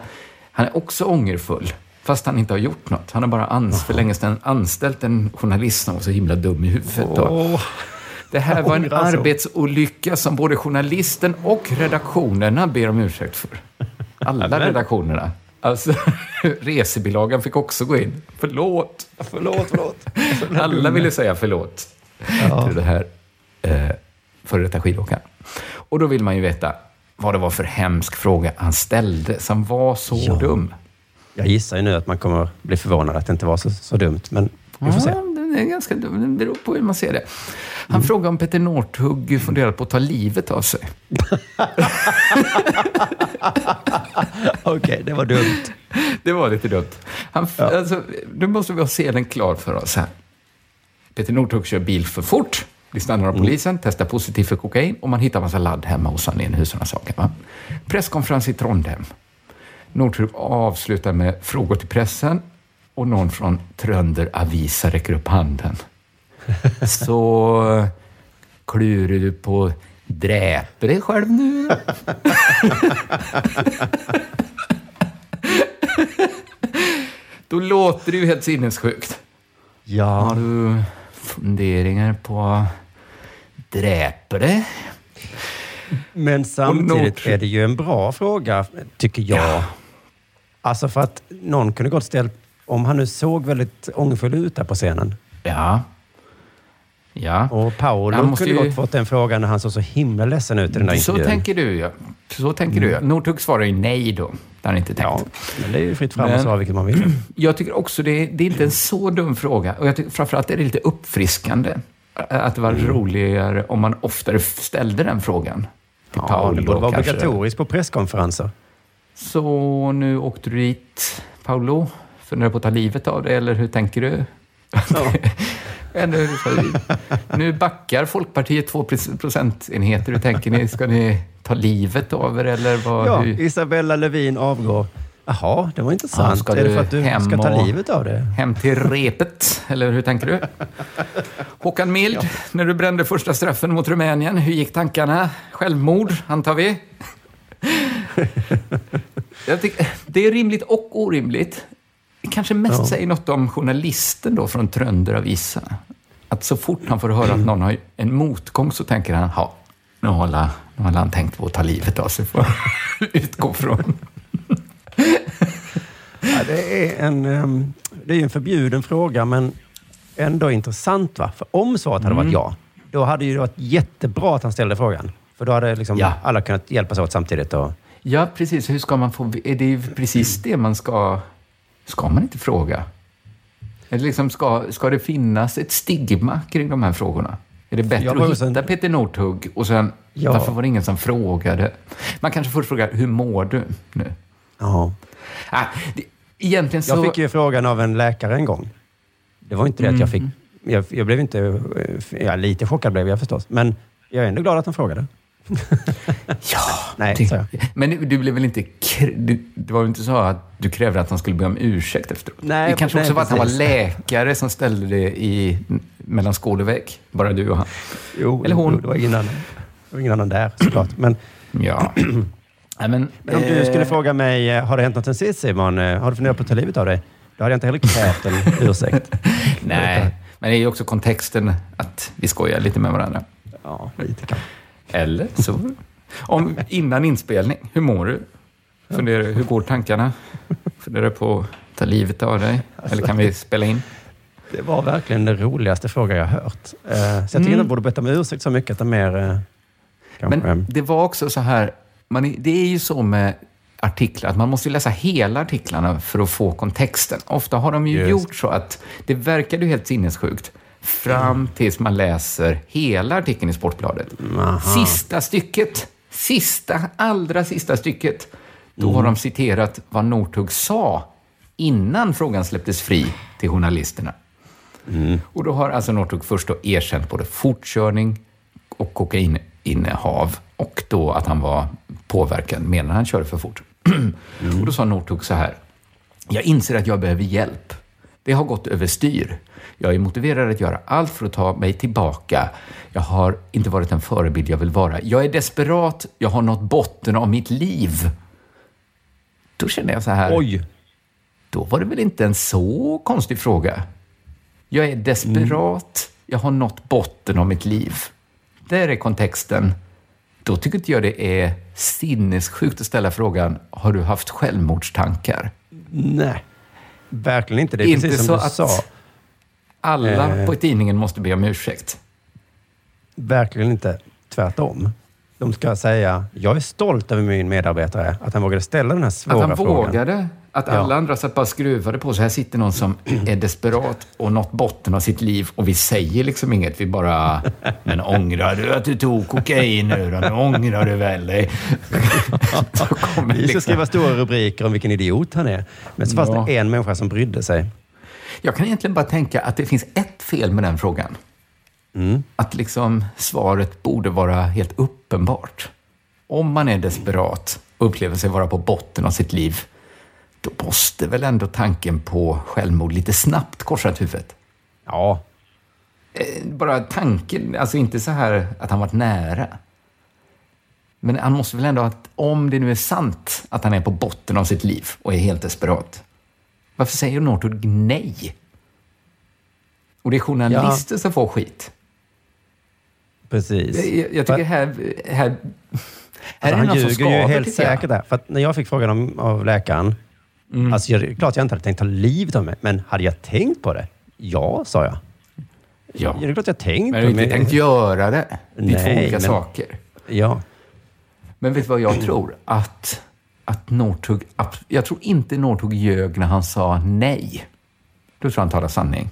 Han är också ångerfull, fast han inte har gjort något. Han har bara ans för länge sedan anställt en journalist som var så himla dum i huvudet. Och det här var en arbetsolycka som både journalisten och redaktionerna ber om ursäkt för. Alla redaktionerna. Alltså, *laughs* resebilagan fick också gå in. Förlåt. Förlåt, förlåt. *laughs* Alla ville säga förlåt till det här eh, före detta skidåkaren. Och då vill man ju veta vad det var för hemsk fråga han ställde som var så Ja. dum. Jag gissar ju nu att man kommer bli förvånad att det inte var så, så dumt, men vi får se. Ja, den är ganska dum. Det beror på hur man ser det. Han frågade om Peter Northug funderade på att ta livet av sig. *laughs* Okej, det var dumt. *laughs* Det var lite dumt. Han, alltså, nu måste vi ha scenen klar för oss här. Peter Northug kör bil för fort, blir stannad av polisen, testar positivt för kokain och man hittar massa ladd hemma hos honom i en husrannsakan. va? Presskonferens i Trondheim. Northug avslutar med frågor till pressen och någon från Trönder Avisa räcker upp handen. Så klurar du på dräpa dig själv nu? Då låter det ju helt sinnessjukt. Har Ja, du funderingar på dräpa dig? men samtidigt är det ju en bra fråga, tycker jag. Ja. Alltså för att någon kunde gott ställt, om han nu såg väldigt ångerfull ut där på scenen. Ja. Ja. Och Paolo kunde ju- gott fått den frågan när han såg så himla ledsen ut i den där Så intervjun. tänker du ja. Så tänker du ja. Northug svarar ju nej då. Det har han inte tänkt. Ja, men det är ju fritt fram att svara vilket man vill. *clears throat* Jag tycker också det, det är inte en så dum fråga. Och jag tycker framförallt är det lite uppfriskande. Att det var Mm. roligare om man oftare ställde den frågan. Till Ja, Paolo det borde vara obligatoriskt på presskonferenser. Så nu åkte du dit, Paolo. Funderar på att ta livet av dig, eller hur tänker du? *laughs* Eller, nu backar Folkpartiet två procentenheter. Hur tänker ni? Ska ni ta livet av er, eller vad? Ja, hur? Isabella Lövin avgår. Jaha, det var Ja, intressant. ska är det du för att du hem ska ta livet av det? Hem till repet, eller hur tänker du? Håkan Mild, när du brände första straffen mot Rumänien, hur gick tankarna? Självmord, antar vi? *laughs* Det är rimligt och orimligt. Kanske mest Ja. säger något om journalisten då från Trönder Avisa. Att så fort han får höra att någon har en motgång så tänker han, ja, nu har alla- nu har han tänkt på att ta livet av sig, får *laughs* utgå från. Ja, det, är en, ehm, det är en förbjuden fråga, men ändå intressant. Va? För om svaret hade Mm. varit ja, då hade det varit jättebra att han ställde frågan. För då hade liksom Ja. alla kunnat hjälpas åt samtidigt. Och, Ja, precis. Hur ska man få... Är det ju precis det man ska... Ska man inte fråga? Eller liksom ska, ska det finnas ett stigma kring de här frågorna? Är det bättre att hitta Peter Northug och sen... Ja. Varför var det ingen som frågade? Man kanske först frågar, hur mår du nu? ja. Ah, det, egentligen så... Jag fick ju frågan av en läkare en gång. Det var inte det att jag fick... Jag, jag blev inte... eh, Ja, lite chockad blev jag förstås. Men jag är ändå glad att han frågade. Ja, Nej, sa jag. Men du, du blev väl inte... Du, det var ju inte så att du krävde att han skulle be om ursäkt efteråt? Nej, det kanske nej, också var att han var läkare som ställde det i, mellan skål och vägg. Bara du och han. Jo, Eller hon. jo, det var ingen annan, det var ingen annan där såklart. Men, Ja. *clears throat* Nej, men, men om du eh, skulle fråga mig, eh, har det hänt något sen sist Simon? Eh, Har du funderat på att ta livet av dig? Då hade jag inte heller krävt en *laughs* ursäkt. Nej, men det är ju också kontexten att vi skojar lite med varandra. Ja, lite kanske. Eller så. Om, innan inspelning, hur mår du? Funderar, hur går tankarna? Funderar på att ta livet av dig? Eller kan vi spela in? Det var verkligen den roligaste fråga jag hört. Eh, Så jag tycker Mm. jag borde bett om ursäkt så mycket att är mer... eh, Kanske. Men det var också så här, man, det är ju så med artiklar, att man måste läsa hela artiklarna för att få kontexten. Ofta har de ju Just. gjort så att det verkade ju helt sinnessjukt fram tills man läser hela artikeln i Sportbladet. Aha. Sista stycket, sista, allra sista stycket, då har de citerat vad Northug sa innan frågan släpptes fri till journalisterna. Och då har alltså Northug först då erkänt både fortkörning och kokaininnehav och då att han var påverkad medan han körde för fort. *clears throat* Och då sa Northug så här. Jag inser att jag behöver hjälp. Det har gått överstyr. Jag är motiverad att göra allt för att ta mig tillbaka. Jag har inte varit den förebild jag vill vara. Jag är desperat. Jag har nått botten av mitt liv. Då känner jag så här. Oj! Då var det väl inte en så konstig fråga. Jag är desperat. Jag har nått botten av mitt liv. Där är kontexten. Då tycker inte jag det är sinnessjukt att ställa frågan, har du haft självmordstankar? Nej, verkligen inte. Det är Inte precis som du att sa. Alla Eh. på tidningen måste be om ursäkt. Verkligen inte. Tvärtom. De ska säga, jag är stolt över min medarbetare, att han vågade ställa den här svåra Att han frågan. vågade. Att Ja. alla andra satt bara skruvade på sig. Här sitter någon som är desperat och nått botten av sitt liv och vi säger liksom inget. Vi bara, men ångrar du att du tog kokain nu då? Nu ångrar du väl dig? *laughs* Vi ska liksom- skriva stora rubriker om vilken idiot han är. Men så fanns Ja. det en människa som brydde sig. Jag kan egentligen bara tänka att det finns ett fel med den frågan. Mm. Att liksom svaret borde vara helt uppenbart. Om man är desperat och upplever sig vara på botten av sitt liv, då måste väl ändå tanken på självmord lite snabbt korsa huvudet? Ja. Eh, Bara tanken, alltså inte så här att han varit nära. Men han måste väl ändå, att om det nu är sant att han är på botten av sitt liv och är helt desperat, varför säger Northug nej? Och det är journalister som får skit. Precis. Jag, jag tycker här, här, här Alltså, är det han något som ljuger ju skaver, helt säkert där. För när jag fick frågan om, av läkaren, Mm. alltså jag, klart jag inte hade tänkt ta livet av mig, men hade jag tänkt på det? Ja, sa jag. Ja. det är klart jag tänkt Men på du det. har inte tänkt göra det. Det är två Nej, olika men- saker. Ja. Men vet du vad jag *clears throat* tror? Att, att Northug, jag tror inte Northug ljög när han sa nej. Då tror jag han talar sanning.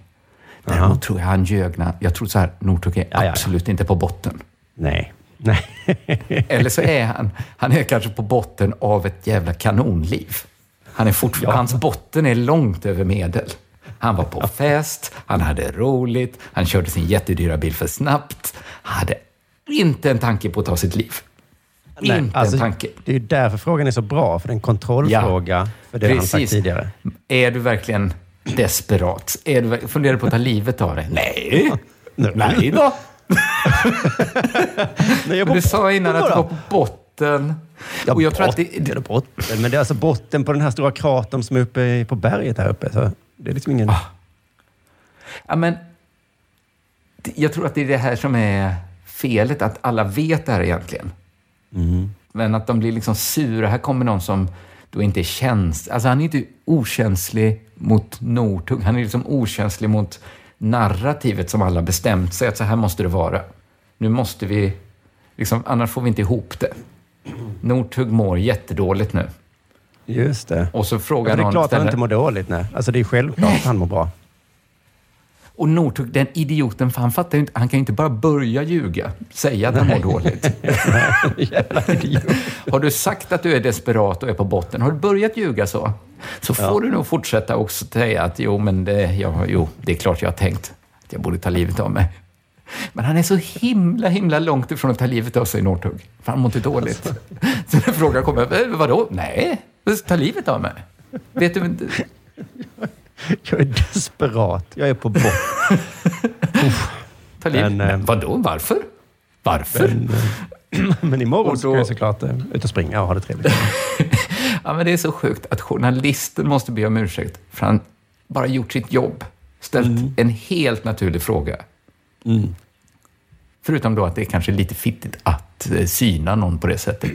Däremot tror jag han ljög när, jag tror så här, Northug är ja. absolut inte på botten. Nej. Nej. *laughs* Eller så är han, han är kanske på botten av ett jävla kanonliv. Han är fortfarande, Hans botten är långt över medel. Han var på fest, han hade roligt, han körde sin jättedyra bil för snabbt. Han hade inte en tanke på att ta sitt liv. Nej, inte alltså, en tanke. Det är ju därför frågan är så bra, för det är en kontrollfråga för det han sagt Precis. tidigare. Är du verkligen desperat? Är du, funderar du på att ta livet av dig? Nej. *laughs* Nej då. *laughs* Men du sa innan att du var på botten. Ja, och jag tror att det, botten. Men det är alltså botten på den här stora kratern som är uppe på berget här uppe. Så det är liksom ingen... Ah. Ja, men jag tror att det är det här som är felet, att alla vet det här egentligen. Men att de blir liksom sura. Här kommer någon som då inte är känslig. Alltså han är inte okänslig mot Northug. Han är liksom okänslig mot narrativet som alla bestämt sig att så här måste det vara. Nu måste vi, liksom, annars får vi inte ihop det. Northug mår jättedåligt nu. Just det. Och så Ja, frågar för det är någon... klart att han ställer- inte mår dåligt. Nej. Alltså det är självklart han mår bra. Och Northug, den idioten, för han fattar ju inte, han kan ju inte bara börja ljuga, säga att han mår dåligt. *laughs* har du sagt att du är desperat och är på botten, har du börjat ljuga så, så får du nog fortsätta också säga att jo, men det, ja, jo, det är klart jag har tänkt att jag borde ta livet av mig. Men han är så himla, himla långt ifrån att ta livet av sig, Northug. För han mår inte dåligt. Så när frågan kommer, "Eh, vadå? Nej, ta livet av mig. Vet du inte? *laughs* Jag är desperat. Jag är på botten. *laughs* Ta? Men, eh, Men, vadå? Varför? Varför? Men, *clears throat* men imorgon Och ska då- jag såklart eh, ut och springa och ha det trevligt. *laughs* Ja, men det är så sjukt att journalisten måste be om ursäkt för han bara gjort sitt jobb. Ställt en helt naturlig fråga. Förutom då att det är kanske lite fittigt att eh, syna någon på det sättet.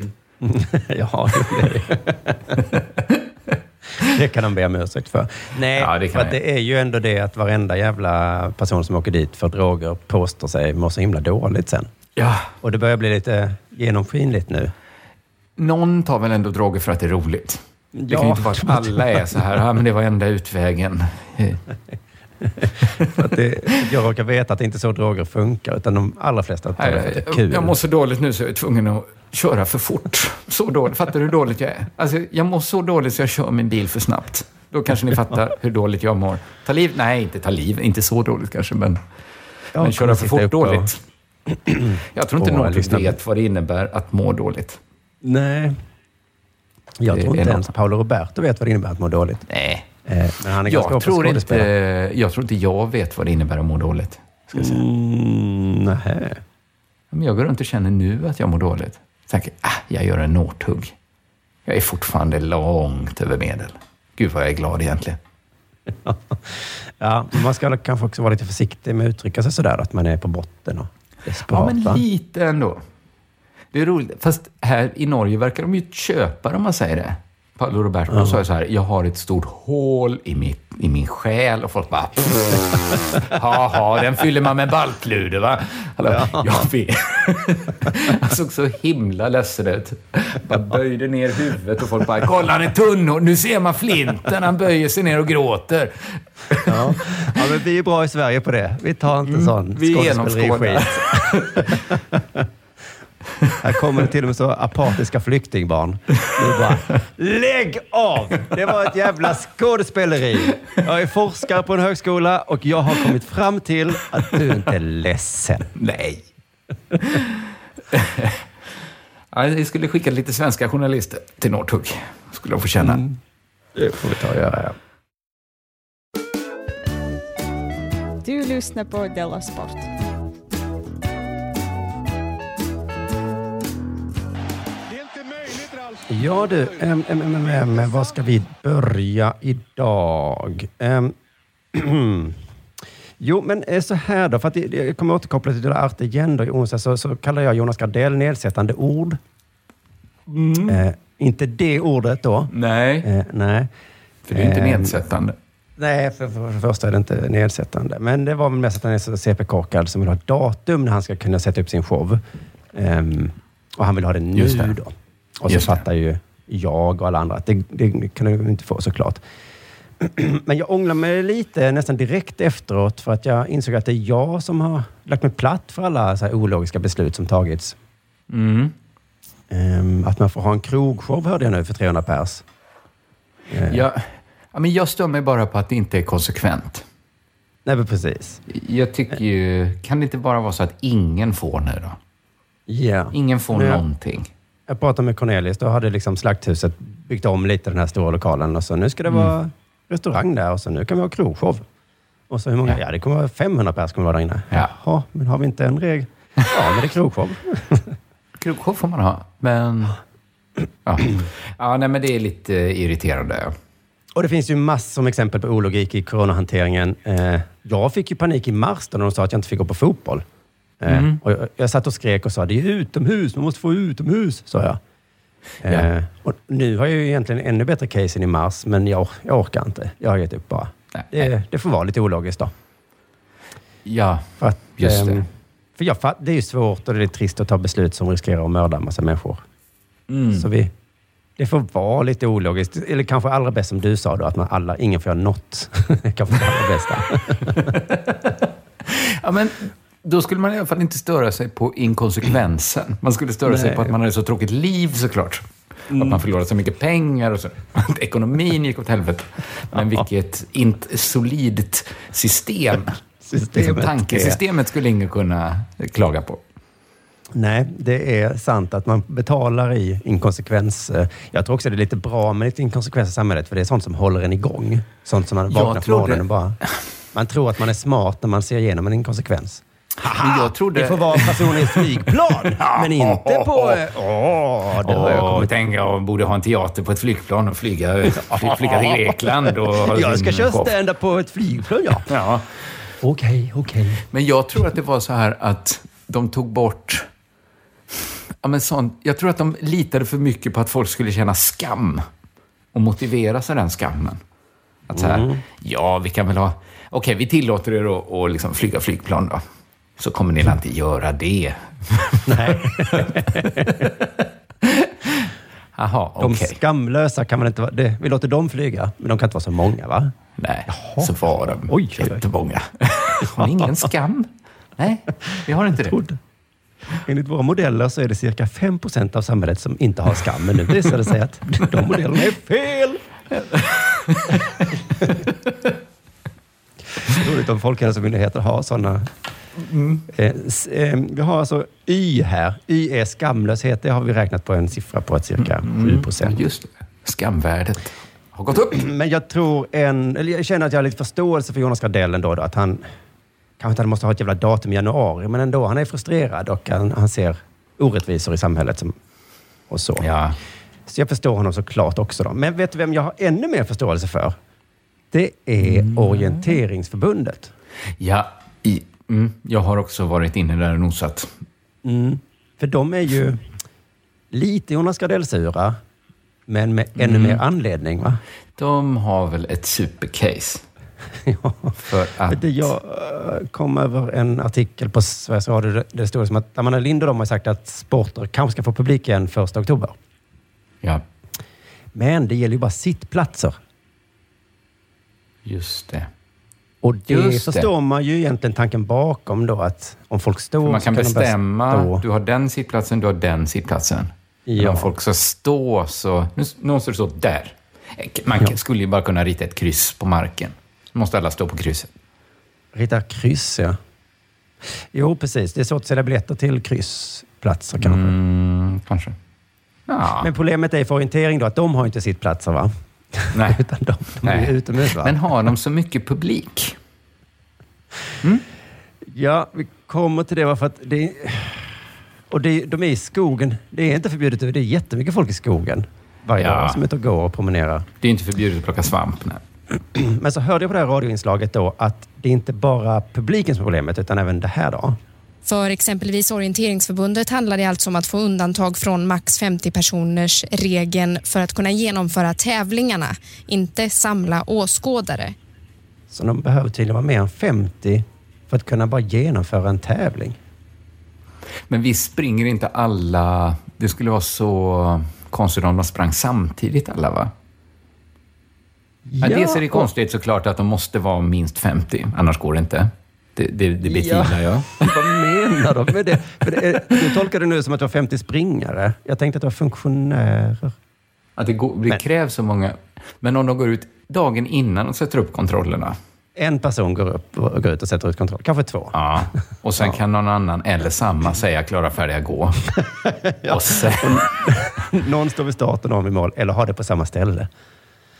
ja, det är det. Det kan de be om ursäkt för. Nej, Ja, det för att det är ju ändå det att varenda jävla person som åker dit för droger påstår sig må så himla dåligt sen. Ja. Och det börjar bli lite genomskinligt nu. Någon tar väl ändå droger för att det är roligt? Det kan ju inte vara att alla är så här, ja, men det var enda utvägen. *laughs* Att det, jag råkar veta att det inte är så droger funkar, utan de allra flesta tar det för att det är kul. jag mår så dåligt nu så jag är tvungen att köra för fort. Så dåligt. Fattar du hur dåligt jag är? Alltså, jag mår så dåligt så jag kör min bil för snabbt. Då kanske ni fattar hur dåligt jag mår. Ta liv? Nej, inte ta liv. Inte så dåligt kanske, men, Jag men köra för fort dåligt. Jag tror inte någon lyssna på- vet vad det innebär att må dåligt. Nej. Jag Det tror inte ens Paolo Roberto vet vad det innebär att må dåligt. Nej. Eh, Men han är ganska Jag på tror, inte, jag tror inte jag vet vad det innebär att må dåligt. Ska jag, säga. Mm, nej. Men jag går runt och känner nu att jag mår dåligt. Tänker, ah, jag gör en nårthugg. Jag är fortfarande långt över medel. Gud vad jag är glad egentligen. *laughs* Ja, man ska kanske också vara lite försiktig med att uttrycka sig sådär, att man är på botten och desperat. Ja, men lite ändå. Det är roligt. Fast här i Norge verkar de ju köpa det om man säger det. Paolo Roberto sa ju så här, jag har ett stort hål i, mitt, i min själ och folk bara... Haha, den fyller man med baltluder va? Alla, Jag vet. *laughs* Han såg så himla ledsen ut. Bara böjde ner huvudet och folk bara, kolla han är tunn och nu ser man flinten, han böjer sig ner och gråter. Ja. ja, men vi är bra i Sverige på det. Vi tar inte sån Mm, vi skådespeleri-skit. *laughs* Här kommer det till och med så apatiska flyktingbarn. Nu bara, lägg av! Det var ett jävla skådespeleri. Jag är forskare på en högskola och jag har kommit fram till att du inte är ledsen. Nej. ja, vi skulle skicka lite svenska journalister till Northug. Skulle de få känna. Det får vi ta och göra, ja. Du lyssnar på Della Sport. Ja du, äm, äm, äm, var ska vi börja idag? *clears throat* Jo, men eh, så här då, för att jag kommer återkoppla till där Arte igen då i onsdag, så, så kallar jag Jonas Gardell nedsättande ord. Eh, inte det ordet då. Nej, Eh, nej. för det är inte Ehm, nedsättande. Nej, för, för, det första är det inte nedsättande. Men det var väl mest att han är så CP-korkad som vill ha ett datum när han ska kunna sätta upp sin show. Ehm, och han vill ha det nu det. då. Och så fattar ju jag och alla andra att det, det kan du inte få såklart. *clears throat* Men jag ångrar mig lite nästan direkt efteråt för att jag insåg att det är jag som har lagt mig platt för alla så här ologiska beslut som tagits. Mm. Ehm, att man får ha en krogshow hörde jag nu för 300 pers. Jag, ja, men jag stör mig bara på att det inte är konsekvent. Nej, men precis. Jag tycker ju... Kan det inte bara vara så att ingen får nu då? Ja. Ingen får jag- någonting. Jag pratade med Cornelis. Då hade liksom Slakthuset byggt om lite den här stora lokalen. Och så nu ska det Mm. vara restaurang där och så nu kan vi ha krogshow. Och så hur många? Ja, det kommer vara 500 pers kommer vara där inne. Ja. Jaha, men har vi inte en regel? Ja, men det är krogshow. *laughs* Krogshow får man ha, men... Ja, ja nej, men det är lite irriterande. ja. Och det finns ju massor med exempel på ologik i coronahanteringen. Eh, jag fick ju panik i mars då när de sa att jag inte fick gå på fotboll. Eh, Mm. och jag, jag satt och skrek och sa, det är utomhus, man måste få utomhus, sa jag. Eh, och nu har jag ju egentligen ännu bättre case än i mars, men jag, jag orkar inte. Jag har gett upp bara. Det, det får vara lite ologiskt då. Ja, För, att, Just det. ehm, för jag, det är ju svårt och det är trist att ta beslut som riskerar att mörda en massa människor. Mm. Så vi, det får vara lite ologiskt. Eller kanske allra bäst som du sa då, att man alla, ingen får göra något. *laughs* kanske det allra bästa. *laughs* Ja, men då skulle man i alla fall inte störa sig på inkonsekvensen. Man skulle störa sig Nej. på att man hade så tråkigt liv såklart. Att man förlorade så mycket pengar och så. Att *laughs* ekonomin gick åt helvete. Men vilket inte solidt system. Systemet Liksom, tankesystemet skulle ingen kunna klaga på. Nej, det är sant att man betalar i inkonsekvens. Jag tror också det är lite bra med lite inkonsekvens i samhället, för det är sånt som håller en igång. Sånt som man vaknar på morgonen och bara... Man tror att man är smart när man ser igenom en inkonsekvens. Men jag trodde... Det får vara personer i ett flygplan, men inte på... Åh, det har jag kommit... tänk jag borde ha en teater på ett flygplan och flyga, fly, flyga till Grekland. Och Jag ska köra stand-up på ett flygplan, ja. Ja. Okej, okej. Men jag tror att det var så här att de tog bort... Ja, men sånt, jag tror att de litade för mycket på att folk skulle känna skam och motivera sig den skammen. Att så här, Mm. ja, vi kan väl ha... Okej, vi tillåter er att, att liksom flyga flygplan då. Så kommer ni inte göra det? *laughs* Nej. Jaha, De skamlösa kan man inte vara... Det, vi låter dem flyga, men de kan inte vara så många, va? Nej, så var de Oj, jättemånga. *laughs* Har ni ingen skam? Nej, vi har inte det. Enligt våra modeller så är det cirka 5 procent av samhället som inte har skam. Men nu visar det sig att *laughs* de modellerna är fel. Roligt om Folkhälsomyndigheten har sådana. Eh, eh, vi har alltså Y här. Y är skamlöshet. Det har vi räknat på en siffra på cirka 7 procent. Just det. Skamvärdet har gått upp. Men jag tror en... Eller jag känner att jag har lite förståelse för Jonas Gardell ändå. Då, att han kanske inte måste ha ett jävla datum i januari, men ändå. Han är frustrerad och han, han ser orättvisor i samhället. Som, och så. Ja. Så jag förstår honom såklart också. Då. Men vet du vem jag har ännu mer förståelse för? Det är Orienteringsförbundet. Ja, i, mm, jag har också varit inne där och nosat. Mm. För de är ju lite Jonas Gardell-sura, men med ännu Mm. mer anledning. Va? De har väl ett supercase. *laughs* För att... Jag eh, kom över en artikel på Sveriges Radio. där Det stod som att Amanda Lind och de har sagt att sporter kanske ska få publik igen 1 oktober. Ja, Men det gäller ju bara sittplatser. just det. Och det förstår man ju egentligen tanken bakom då att om folk står För man kan börja bestämma, du har den sittplatsen, du har den sittplatsen. Men Ja. om folk ska stå så... Nu, måste det stå där. Man Ja. skulle ju bara kunna rita ett kryss på marken. Nu måste alla stå på krysset. Rita kryss, ja. Jo, precis. Det är svårt att sälja biljetter till kryssplatser kanske. Mm, kanske. Ja. Men problemet är för orientering då att de har inte sittplatser, va? Nej. *laughs* Utan de, de är Nej. ju utomhus, va? Men har de så mycket publik? Ja, vi kommer till det för att det Och det, de är i skogen. Det är inte förbjudet. Det är jättemycket folk i skogen varje Ja. dag som är ute och går och promenerar. Det är inte förbjudet att plocka svamp. Nej. Men så hörde jag på det här radioinslaget då att det är inte bara publiken som är problemet, utan även det här då. För exempelvis Orienteringsförbundet handlar det alltså om att få undantag från max 50 personers regeln för att kunna genomföra tävlingarna, inte samla åskådare. Så de behöver tydligen vara mer än 50 för att kunna bara genomföra en tävling. Men vi springer inte alla... Det skulle vara så konstigt om de sprang samtidigt alla, va? Ja, dels är det konstigt såklart att de måste vara minst 50, annars går det inte. Det, det, det betvivlar jag. *laughs* Vad menar de med det? För det är, du tolkar det nu som att det var 50 springare. Jag tänkte att det var funktionärer. Att det, går, det krävs så många... Men om de går ut dagen innan och sätter upp kontrollerna. En person går upp och går ut och sätter ut kontroll. Kanske två. Ja, och sen *laughs* kan någon annan eller samma säga klara, färdiga, gå. *laughs* Och sen, Någon står vid start och någon vid mål. Eller har det på samma ställe.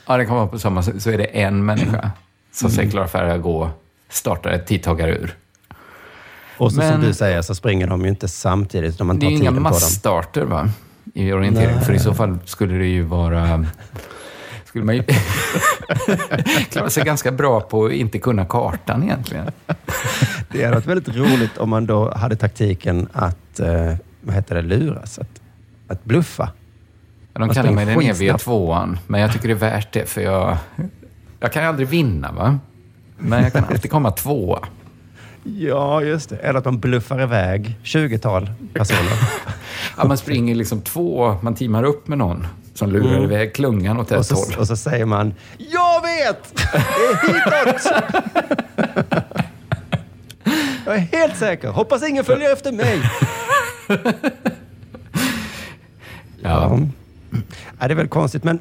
ja, det kan vara på samma. Så är det en människa som säger klara, färdiga, gå, startar ett tidtagarur. Och så som Men- du säger så springer de ju inte samtidigt. Utan man Det är ju inga massstarter va? i orientering. Nej. För i så fall skulle det ju vara... Skulle man ju *laughs* klara sig ganska bra på att inte kunna kartan egentligen. Det hade varit väldigt roligt om man då hade taktiken att, eh, vad heter det, luras. Att, att bluffa. Ja, De Man kallar mig den eviga tvåan, men jag tycker det är värt det för jag... Jag kan ju aldrig vinna va? Men jag kan alltid komma tvåa. Ja, just det. Eller att man bluffar iväg 20-tal personer. Ja, man springer liksom två, man teamar upp med någon som lurar Mm. iväg klungan åt ett och, så, håll. och så säger man Jag vet! Det är hitåt! Jag är helt säker. Hoppas ingen följer efter mig. Ja. ja. Det är väl konstigt, men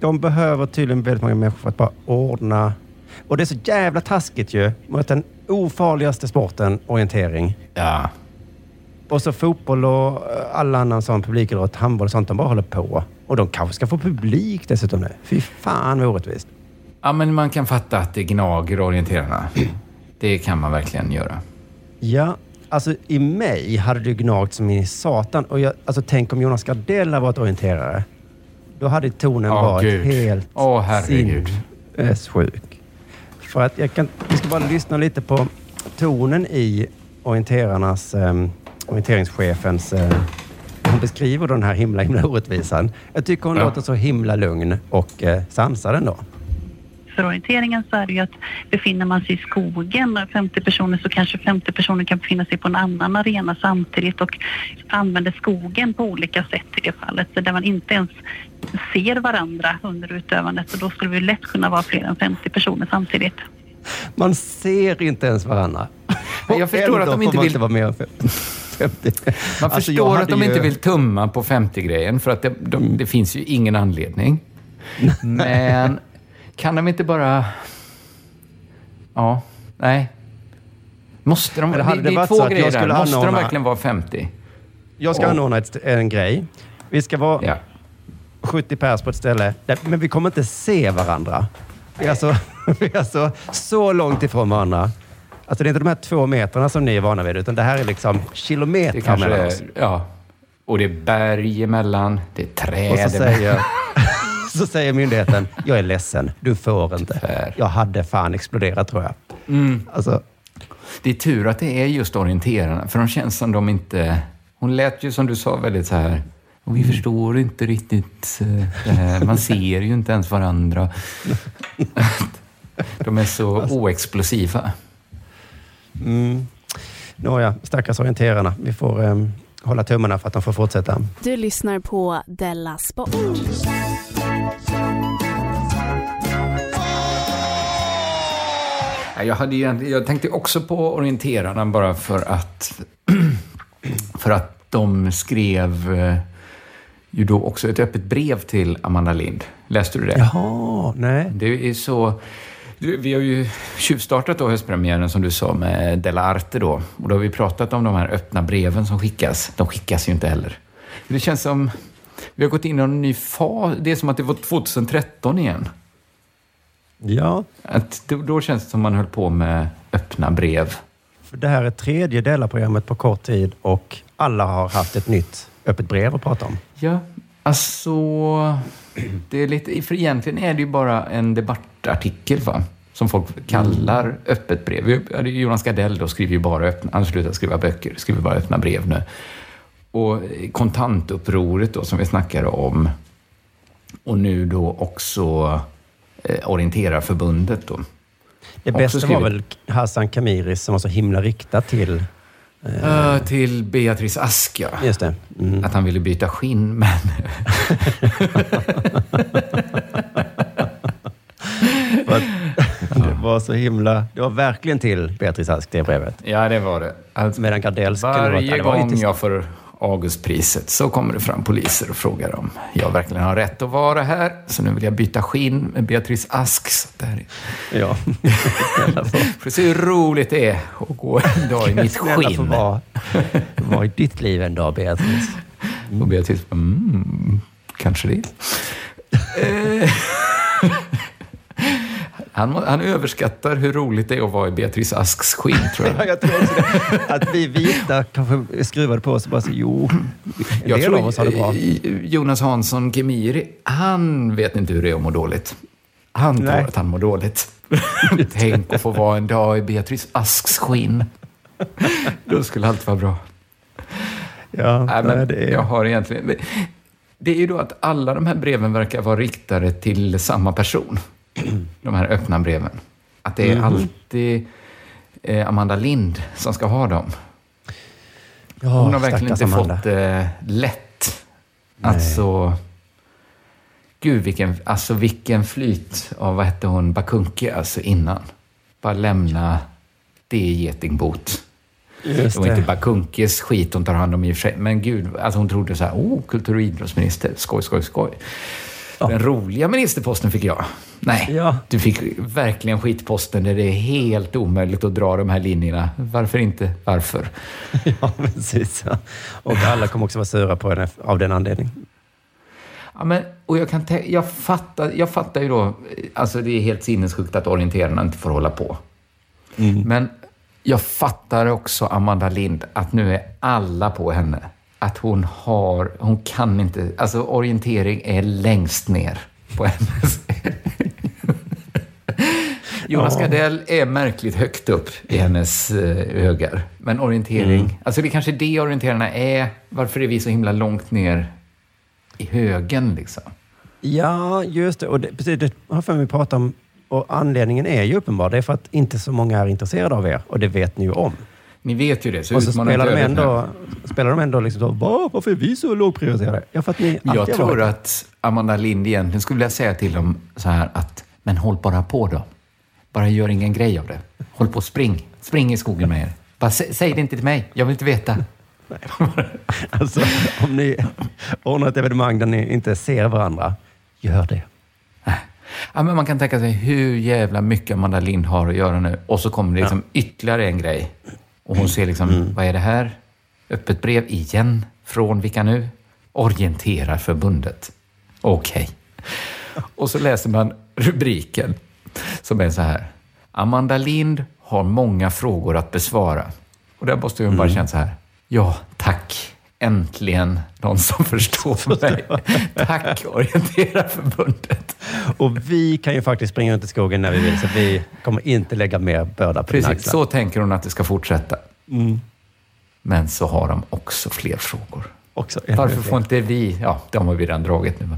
de behöver tydligen väldigt många människor för att bara ordna. Och det är så jävla taskigt ju mot den ofarligaste sporten, orientering. Ja. Och så fotboll och eh, all annan sån publikidrott, handboll och sånt, de bara håller på. Och de kanske ska få publik dessutom nu. Fy fan vad orättvist. Ja, men man kan fatta att det gnager orienterarna. *clears throat* Det kan man verkligen göra. Ja, alltså i mig hade det gnagt som i satan. Och jag, alltså tänk om Jonas Gardell hade varit orienterare. Då hade tonen Åh, varit Gud. helt herregud. sinnessjuk. För att jag kan, vi ska bara lyssna lite på tonen i orienterarnas, um, orienteringschefens, eh, hon beskriver den här himla, himla orättvisan. Jag tycker hon Ja. låter så himla lugn och eh, sansad ändå. För orienteringen så är det ju att befinner man sig i skogen, 50 personer, så kanske 50 personer kan befinna sig på en annan arena samtidigt och använder skogen på olika sätt i det fallet. Så där man inte ens ser varandra under utövandet och då skulle vi lätt kunna vara fler än 50 personer samtidigt. Man ser inte ens varandra. Men jag förstår att de inte får man vill- inte vara med om 50. Man Alltså, förstår att de ju- inte vill tumma på 50-grejen för att det, de, det finns ju ingen anledning. Men kan de inte bara... Ja, nej. Måste de... Det, det, det är två grejer där. Måste de anordna- verkligen vara 50? Jag ska Och- anordna ett, en grej. Vi ska vara 70 pers på ett ställe, men vi kommer inte se varandra. Vi är, alltså, *laughs* vi är alltså så långt ifrån varandra. Alltså det är inte de här två metrarna som ni är vana vid, utan det här är liksom kilometrar mellan oss. ja. Och det är berg emellan, det är träd Och så säger, *laughs* så säger myndigheten, *laughs* jag är ledsen, du får inte. Jag hade fan exploderat tror jag. Mm. Alltså, Det är tur att det är just orienterarna, för de känns som de inte... Hon lät ju som du sa väldigt så här... Och vi förstår inte riktigt eh, det här. Man *laughs* ser ju inte ens varandra. *laughs* De är så oexplosiva. mm. Nåja, stackars orienterarna. Vi får em, hålla tummarna för att de får fortsätta. Du lyssnar på Della Sport. Jag, hade jag tänkte också på orienterarna bara för att, *clears throat* för att de skrev eh, ju då också ett öppet brev till Amanda Lind. Läste du det? Jaha, nej. Det är så... Vi har ju tjuvstartat då höstpremiären som du sa med Della Arte då. Och då har vi pratat om de här öppna breven som skickas. De skickas ju inte heller. Det känns som... Vi har gått in i en ny fas. Det är som att det var 2013 igen. Ja. Att då, då känns det som man höll på med öppna brev. För det här är tredje delarprogrammet på kort tid och alla har haft ett nytt öppet brev att prata om. Ja, alltså... Det är lite, för egentligen är det ju bara en debattartikel va? som folk kallar öppet brev. Jonas Gardell då skriver ju bara öppna, han har slutat skriva böcker, skriver bara öppna brev nu. Och kontantupproret då som vi snackade om och nu då också Orienterarförbundet då. Det bästa var väl Hassan Kamiris som var så himla riktat till... eh, Eh, till Beatrice Ask, ja. Just det. Mm. Att han ville byta skinn, men... *laughs* Det var så himla... Det var verkligen till Beatrice Ask, det brevet. Ja, det var det. Alltså, Medan Gardell skulle. Varje gång jag får Augustpriset så kommer det fram poliser och frågar om jag verkligen har rätt att vara här. Så nu vill jag byta skinn med Beatrice Ask. Så där. Ja. *laughs* För se hur roligt det är att gå en dag i mitt skinn. vara, vara i ditt liv en dag, Beatrice. Och Beatrice mm, kanske det. *laughs* Han, han överskattar hur roligt det är att vara i Beatrice Asks skinn, tror *laughs* Ja, jag. jag tror också det. Att vi vita kanske skruvade på oss och bara så, jo, en Jag del tror av oss har det bra. eh, Jonas Hansson Kemiri, han vet inte hur det är att må dåligt. Han tror att han mår dåligt. *laughs* Tänk att få vara en dag i Beatrice Asks skinn. Då skulle allt vara bra. Ja, Nej, men det är... Jag har egentligen... Det är ju då att alla de här breven verkar vara riktade till samma person. *clears throat* De här öppna breven. Att det är Mhm. alltid eh, Amanda Lind som ska ha dem. Ja, Hon har verkligen inte Amanda. fått det lätt. Alltså... Gud, vilken, alltså vilken flyt av, vad hette hon, Bakunke, alltså innan. Bara lämna det i getingbot. Just det var inte. Bakunkes skit hon tar hand om i och för sig. Men gud, alltså hon trodde så här, oh, kultur och idrottsminister, skoj, skoj, skoj. Den roliga ministerposten fick jag. Nej, Ja. du fick verkligen skitposten där det är helt omöjligt att dra de här linjerna. Varför inte? Varför? *laughs* Ja, precis. Ja. Och alla kommer också vara sura på henne av den anledningen. Ja, men, och jag, kan jag, fattar, jag fattar ju då, alltså det är helt sinnessjukt att orienterarna inte får hålla på. Men jag fattar också Amanda Lind, att nu är alla på henne. Att hon har, hon kan inte, alltså orientering är längst ner på hennes... Jonas Ja. Gardell är märkligt högt upp i hennes eh, ögar. Men orientering, Mm. alltså det är kanske det orienterarna är. Varför är vi så himla långt ner i högen liksom? Ja, just det. Och det, precis, det har för mig pratat om. Och anledningen är ju uppenbar. Det är för att inte så många är intresserade av er. Och det vet ni ju om. Ni vet ju det, så och så spelar de ändå, spelar de ändå liksom så, "Va, varför är vi så lågprioriterade? Ja, för att ni Jag tror att Amanda Lind egentligen skulle vilja säga till dem så här att, men håll bara på då. Bara gör ingen grej av det. Håll på och spring. Spring i skogen med er. Bara sä, säg det inte till mig. Jag vill inte veta. *laughs* Alltså, om ni ordnar ett evenemang där ni inte ser varandra, gör det. Ja, men man kan tänka sig hur jävla mycket Amanda Lind har att göra nu. Och så kommer det liksom ytterligare en grej. Och hon ser liksom, vad är det här? Öppet brev igen. Från vilka nu? Orienterarförbundet. Okej. Och så läser man rubriken som är så här. Amanda Lind har många frågor att besvara. Och där måste hon bara känna så här. Ja, tack. Äntligen någon som *laughs* förstår mig. Tack Orienterarförbundet. Och vi kan ju faktiskt springa runt i skogen när vi vill, så vi kommer inte lägga mer börda på Precis, axlar. så tänker hon att det ska fortsätta. Mm. Men så har de också fler frågor. Också, Varför får inte vi... Ja, de har vi redan dragit nu.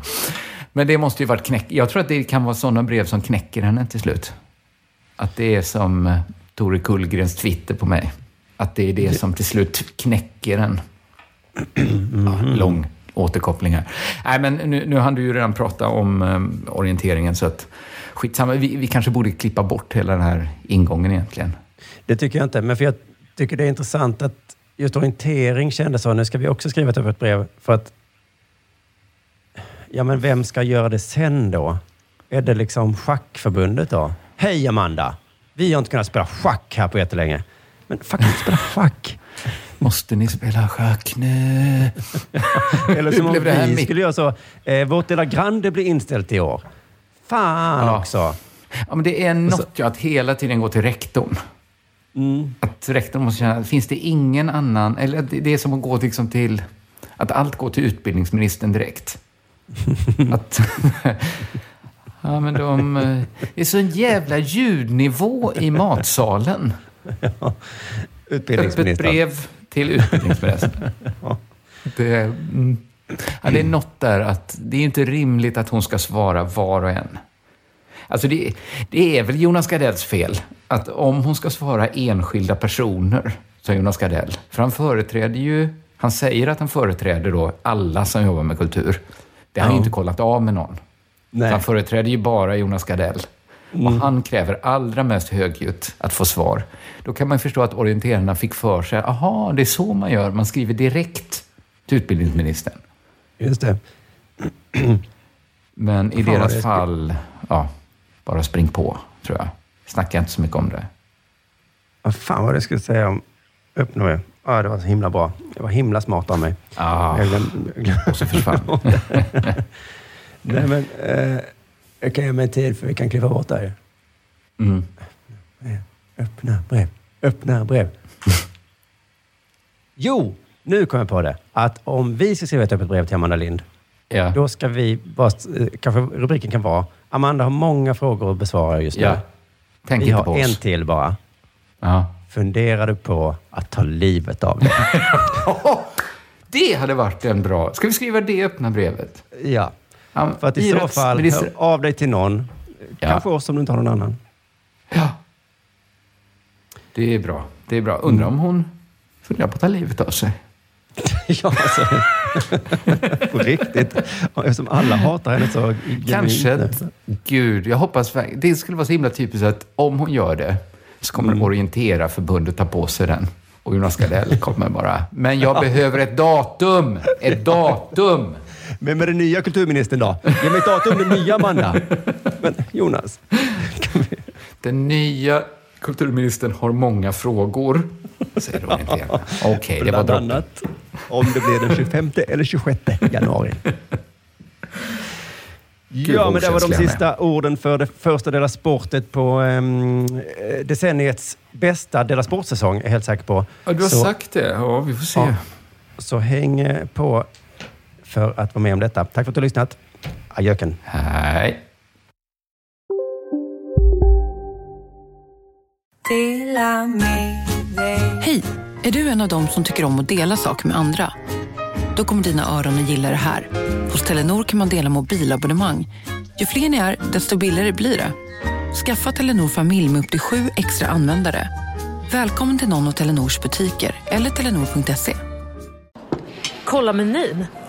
Men det måste ju varit knäck... Jag tror att det kan vara sådana brev som knäcker henne till slut. Att det är som eh, Tore Kullgrens Twitter på mig. Att det är det som till slut knäcker en. Ja, lång återkoppling här. Nej, men nu, nu hann du ju redan prata om um, orienteringen, så att skitsamma. Vi, vi kanske borde klippa bort hela den här ingången egentligen. Det tycker jag inte, men för jag tycker det är intressant att just orientering kändes så. Nu ska vi också skriva ett öppet brev för att... Ja, men vem ska göra det sen då? Är det liksom schackförbundet då? Hej Amanda! Vi har inte kunnat spela schack här på jättelänge. Men faktiskt spela schack. Måste ni spela schack nu? *laughs* Eller som om det här vi mitt- skulle göra så. Eh, vårt lilla Grande blir inställt i år. Fan Ja. också. Ja, men det är något ju att hela tiden gå till rektorn. Mm. Att rektorn måste känna, finns det ingen annan, eller det det är som att gå liksom till, att allt går till utbildningsministern direkt. *laughs* att, *laughs* ja men de, eh, det är så en jävla ljudnivå i matsalen. Öppet Utbildningsministern. brev till utbildningsministern. *laughs* det, mm, ja, det är något där att det är inte rimligt att hon ska svara var och en. Alltså det, det är väl Jonas Gardells fel att om hon ska svara enskilda personer, sa Jonas Gardell, för han företräder ju, han säger att han företräder då alla som jobbar med kultur. Det har han ju inte kollat av med någon. Nej. Han företräder ju bara Jonas Gardell. Och Mm. han kräver allra mest högljutt att få svar. Då kan man förstå att orienterarna fick för sig, aha, det är så man gör, man skriver direkt till utbildningsministern. Just det. Men i Fan, deras fall, ja, bara spring på, tror jag. Snacka inte så mycket om det. Vad fan var det jag skulle säga om öppna brev? Ja, det var så himla bra. Det var himla smart av mig. Ah, Jag glöm- och så försvann. *laughs* Nej, men eh, jag kan ge mig en tid för vi kan kliva bort där ju. Mm. Öppna brev. Öppna brev. *laughs* jo, nu kom jag på det. Att om vi ska skriva ett öppet brev till Amanda Lind, Ja. då ska vi bara, eh, kanske rubriken kan vara Amanda har många frågor att besvara just nu. Ja. Tänk vi inte har på en oss. till bara. Ja. Funderar du på att ta livet av dig? *laughs* Det hade varit en bra... Ska vi skriva det öppna brevet? ja. Ja, För att i så fall, hör av dig till någon. Ja. Kanske oss om du inte har någon annan. Ja. Det är bra. Det är bra. Undrar om hon funderar på att ta livet av sig. *laughs* ja, alltså. *laughs* på riktigt. Eftersom alla hatar henne så Kanske. genuint. Gud, jag hoppas Det skulle vara så himla typiskt att om hon gör det så kommer Mm. Orientera förbundet ta på sig den. Och Jonas Gardell kommer bara, men jag *laughs* behöver ett datum! Ett datum! Men med den nya kulturministern då? Ge mig ett datum, den nya Amanda. Men Jonas. Den nya kulturministern har många frågor, säger Orientera. Okej, det var droppen. annat om det blir den 25 eller 26 januari. Gud, ja, men det var de sista orden för det första Dela Sportet på um, decenniets bästa Dela Sport-säsong, är jag helt säker på. Ja, du har Så- sagt det. Ja, vi får se. Ja. Så häng på för att vara med om detta. Tack för att du har lyssnat. Adjöken. Hej. Hej! Är du en av dem som tycker om att dela saker med andra? Då kommer dina öron att gilla det här. Hos Telenor kan man dela mobilabonnemang. Ju fler ni är, desto billigare blir det. Skaffa Telenor familj med upp till sju extra användare. Välkommen till någon av Telenors butiker eller telenor.se. Kolla menyn.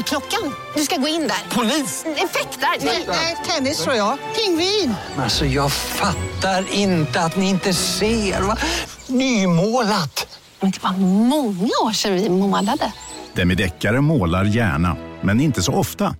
Dörrklockan. Du ska gå in där. Polis? Effektar? Nej, tennis tror jag. Pingvin. Alltså jag fattar inte att ni inte ser. Va? Nymålat! Men det var många år sedan vi målade. Demideckare målar gärna, men inte så ofta.